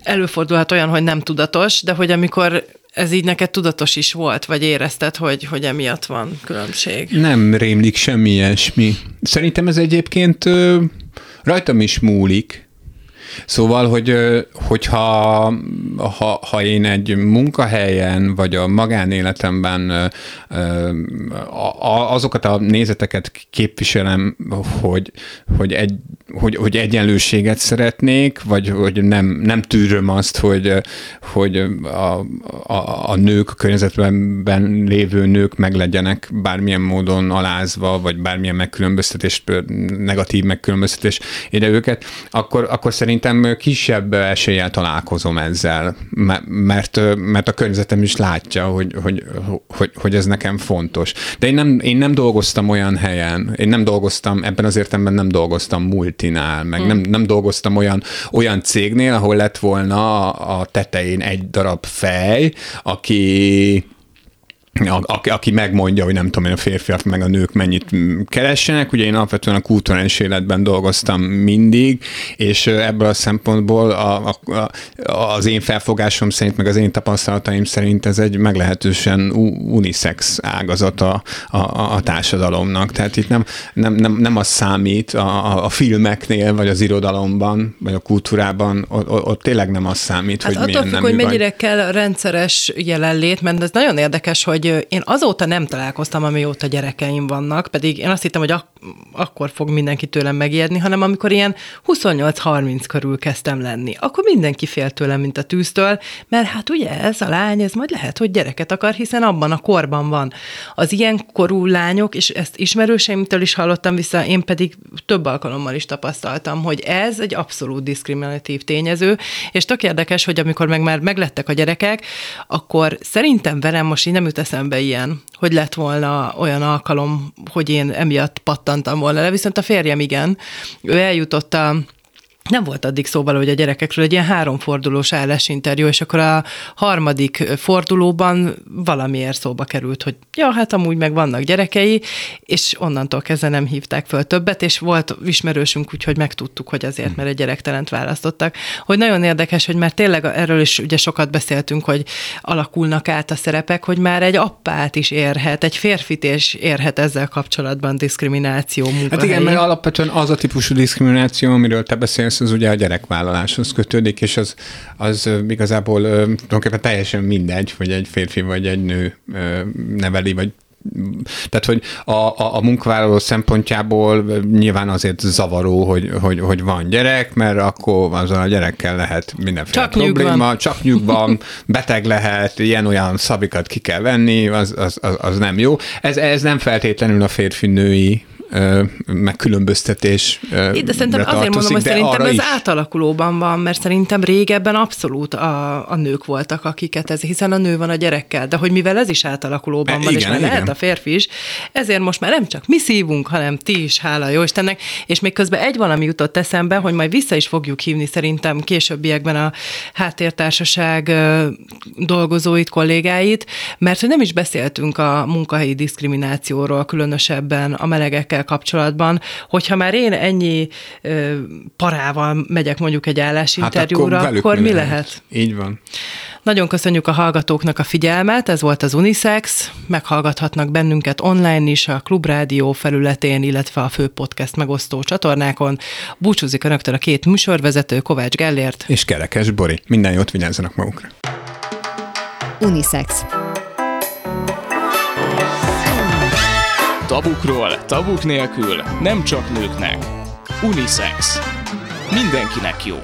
előfordulhat olyan, hogy nem tudatos, de hogy amikor ez így neked tudatos is volt, vagy érezted, hogy, hogy emiatt van különbség? Nem rémlik semmi ilyesmi. Szerintem ez egyébként rajtam is múlik, Szóval, hogy hogyha ha, ha én egy munkahelyen, vagy a magánéletemben azokat a nézeteket képviselem, hogy, hogy, egy, hogy, hogy egyenlőséget szeretnék, vagy hogy nem, nem tűröm azt, hogy, hogy a, a, a nők, a környezetben lévő nők meg legyenek bármilyen módon alázva, vagy bármilyen megkülönböztetés, negatív megkülönböztetés ide őket, akkor, akkor szerint szerintem kisebb eséllyel találkozom ezzel, mert, mert a környezetem is látja, hogy, hogy, hogy, hogy ez nekem fontos. De én nem, én nem dolgoztam olyan helyen, én nem dolgoztam, ebben az értelemben nem dolgoztam multinál, meg hmm. nem, nem dolgoztam olyan, olyan cégnél, ahol lett volna a tetején egy darab fej, aki a, aki megmondja, hogy nem tudom én, a férfiak meg a nők mennyit keressenek. Ugye én alapvetően a kulturális életben dolgoztam mindig, és ebből a szempontból a, a, az én felfogásom szerint, meg az én tapasztalataim szerint ez egy meglehetősen unisex ágazat a, a, a társadalomnak. Tehát itt nem, nem, nem, nem az számít a, a filmeknél, vagy az irodalomban, vagy a kultúrában, ott, ott tényleg nem az számít, hát hogy milyen függ, hogy mennyire vagy. kell rendszeres jelenlét, mert ez nagyon érdekes, hogy én azóta nem találkoztam, amióta gyerekeim vannak, pedig én azt hittem, hogy ak- akkor fog mindenki tőlem megijedni, hanem amikor ilyen 28-30 körül kezdtem lenni, akkor mindenki fél tőlem, mint a tűztől, mert hát ugye ez a lány, ez majd lehet, hogy gyereket akar, hiszen abban a korban van. Az ilyen korú lányok, és ezt ismerőseimtől is hallottam vissza, én pedig több alkalommal is tapasztaltam, hogy ez egy abszolút diszkriminatív tényező, és tök érdekes, hogy amikor meg már meglettek a gyerekek, akkor szerintem velem most így nem jut eszembe ilyen, hogy lett volna olyan alkalom, hogy én emiatt pattantam volna le, viszont a férjem igen, ő eljutott a nem volt addig szóval, hogy a gyerekekről egy ilyen háromfordulós állásinterjú, és akkor a harmadik fordulóban valamiért szóba került, hogy ja, hát amúgy meg vannak gyerekei, és onnantól kezdve nem hívták föl többet, és volt ismerősünk, úgyhogy megtudtuk, hogy azért, mert egy gyerektelent választottak. Hogy nagyon érdekes, hogy már tényleg erről is ugye sokat beszéltünk, hogy alakulnak át a szerepek, hogy már egy appát is érhet, egy férfit is érhet ezzel kapcsolatban diszkrimináció munkahelyi. Hát igen, mert alapvetően az a típusú diszkrimináció, amiről te beszélsz, az ugye a gyerekvállaláshoz kötődik, és az, az igazából tulajdonképpen teljesen mindegy, hogy egy férfi vagy egy nő neveli, vagy tehát, hogy a, a, a munkavállaló szempontjából nyilván azért zavaró, hogy, hogy, hogy van gyerek, mert akkor azon a gyerekkel lehet mindenféle csak probléma, nyugban. csak nyugban, beteg lehet, ilyen-olyan szabikat ki kell venni, az, az, az, az nem jó. Ez, ez nem feltétlenül a férfi-női megkülönböztetés. De szerintem azért mondom, hogy szerintem ez is. átalakulóban van, mert szerintem régebben abszolút a, a nők voltak, akiket ez, hiszen a nő van a gyerekkel, de hogy mivel ez is átalakulóban e, van, igen, és már igen. lehet a férfi is, ezért most már nem csak mi szívunk, hanem ti is, hála jó Istennek, és még közben egy valami jutott eszembe, hogy majd vissza is fogjuk hívni szerintem későbbiekben a háttértársaság dolgozóit, kollégáit, mert hogy nem is beszéltünk a munkahelyi diszkriminációról, különösebben a melegekkel ezzel kapcsolatban, hogyha már én ennyi ö, parával megyek mondjuk egy állásinterjúra, hát akkor, akkor mi lehet? lehet? Így van. Nagyon köszönjük a hallgatóknak a figyelmet, ez volt az Unisex, meghallgathatnak bennünket online is a Klubrádió felületén, illetve a fő podcast megosztó csatornákon. Búcsúzik önöktől a két műsorvezető, Kovács Gellért és Kerekes Bori. Minden jót vigyázzanak magukra. Unisex Tabukról, tabuk nélkül, nem csak nőknek. Unisex. Mindenkinek jó.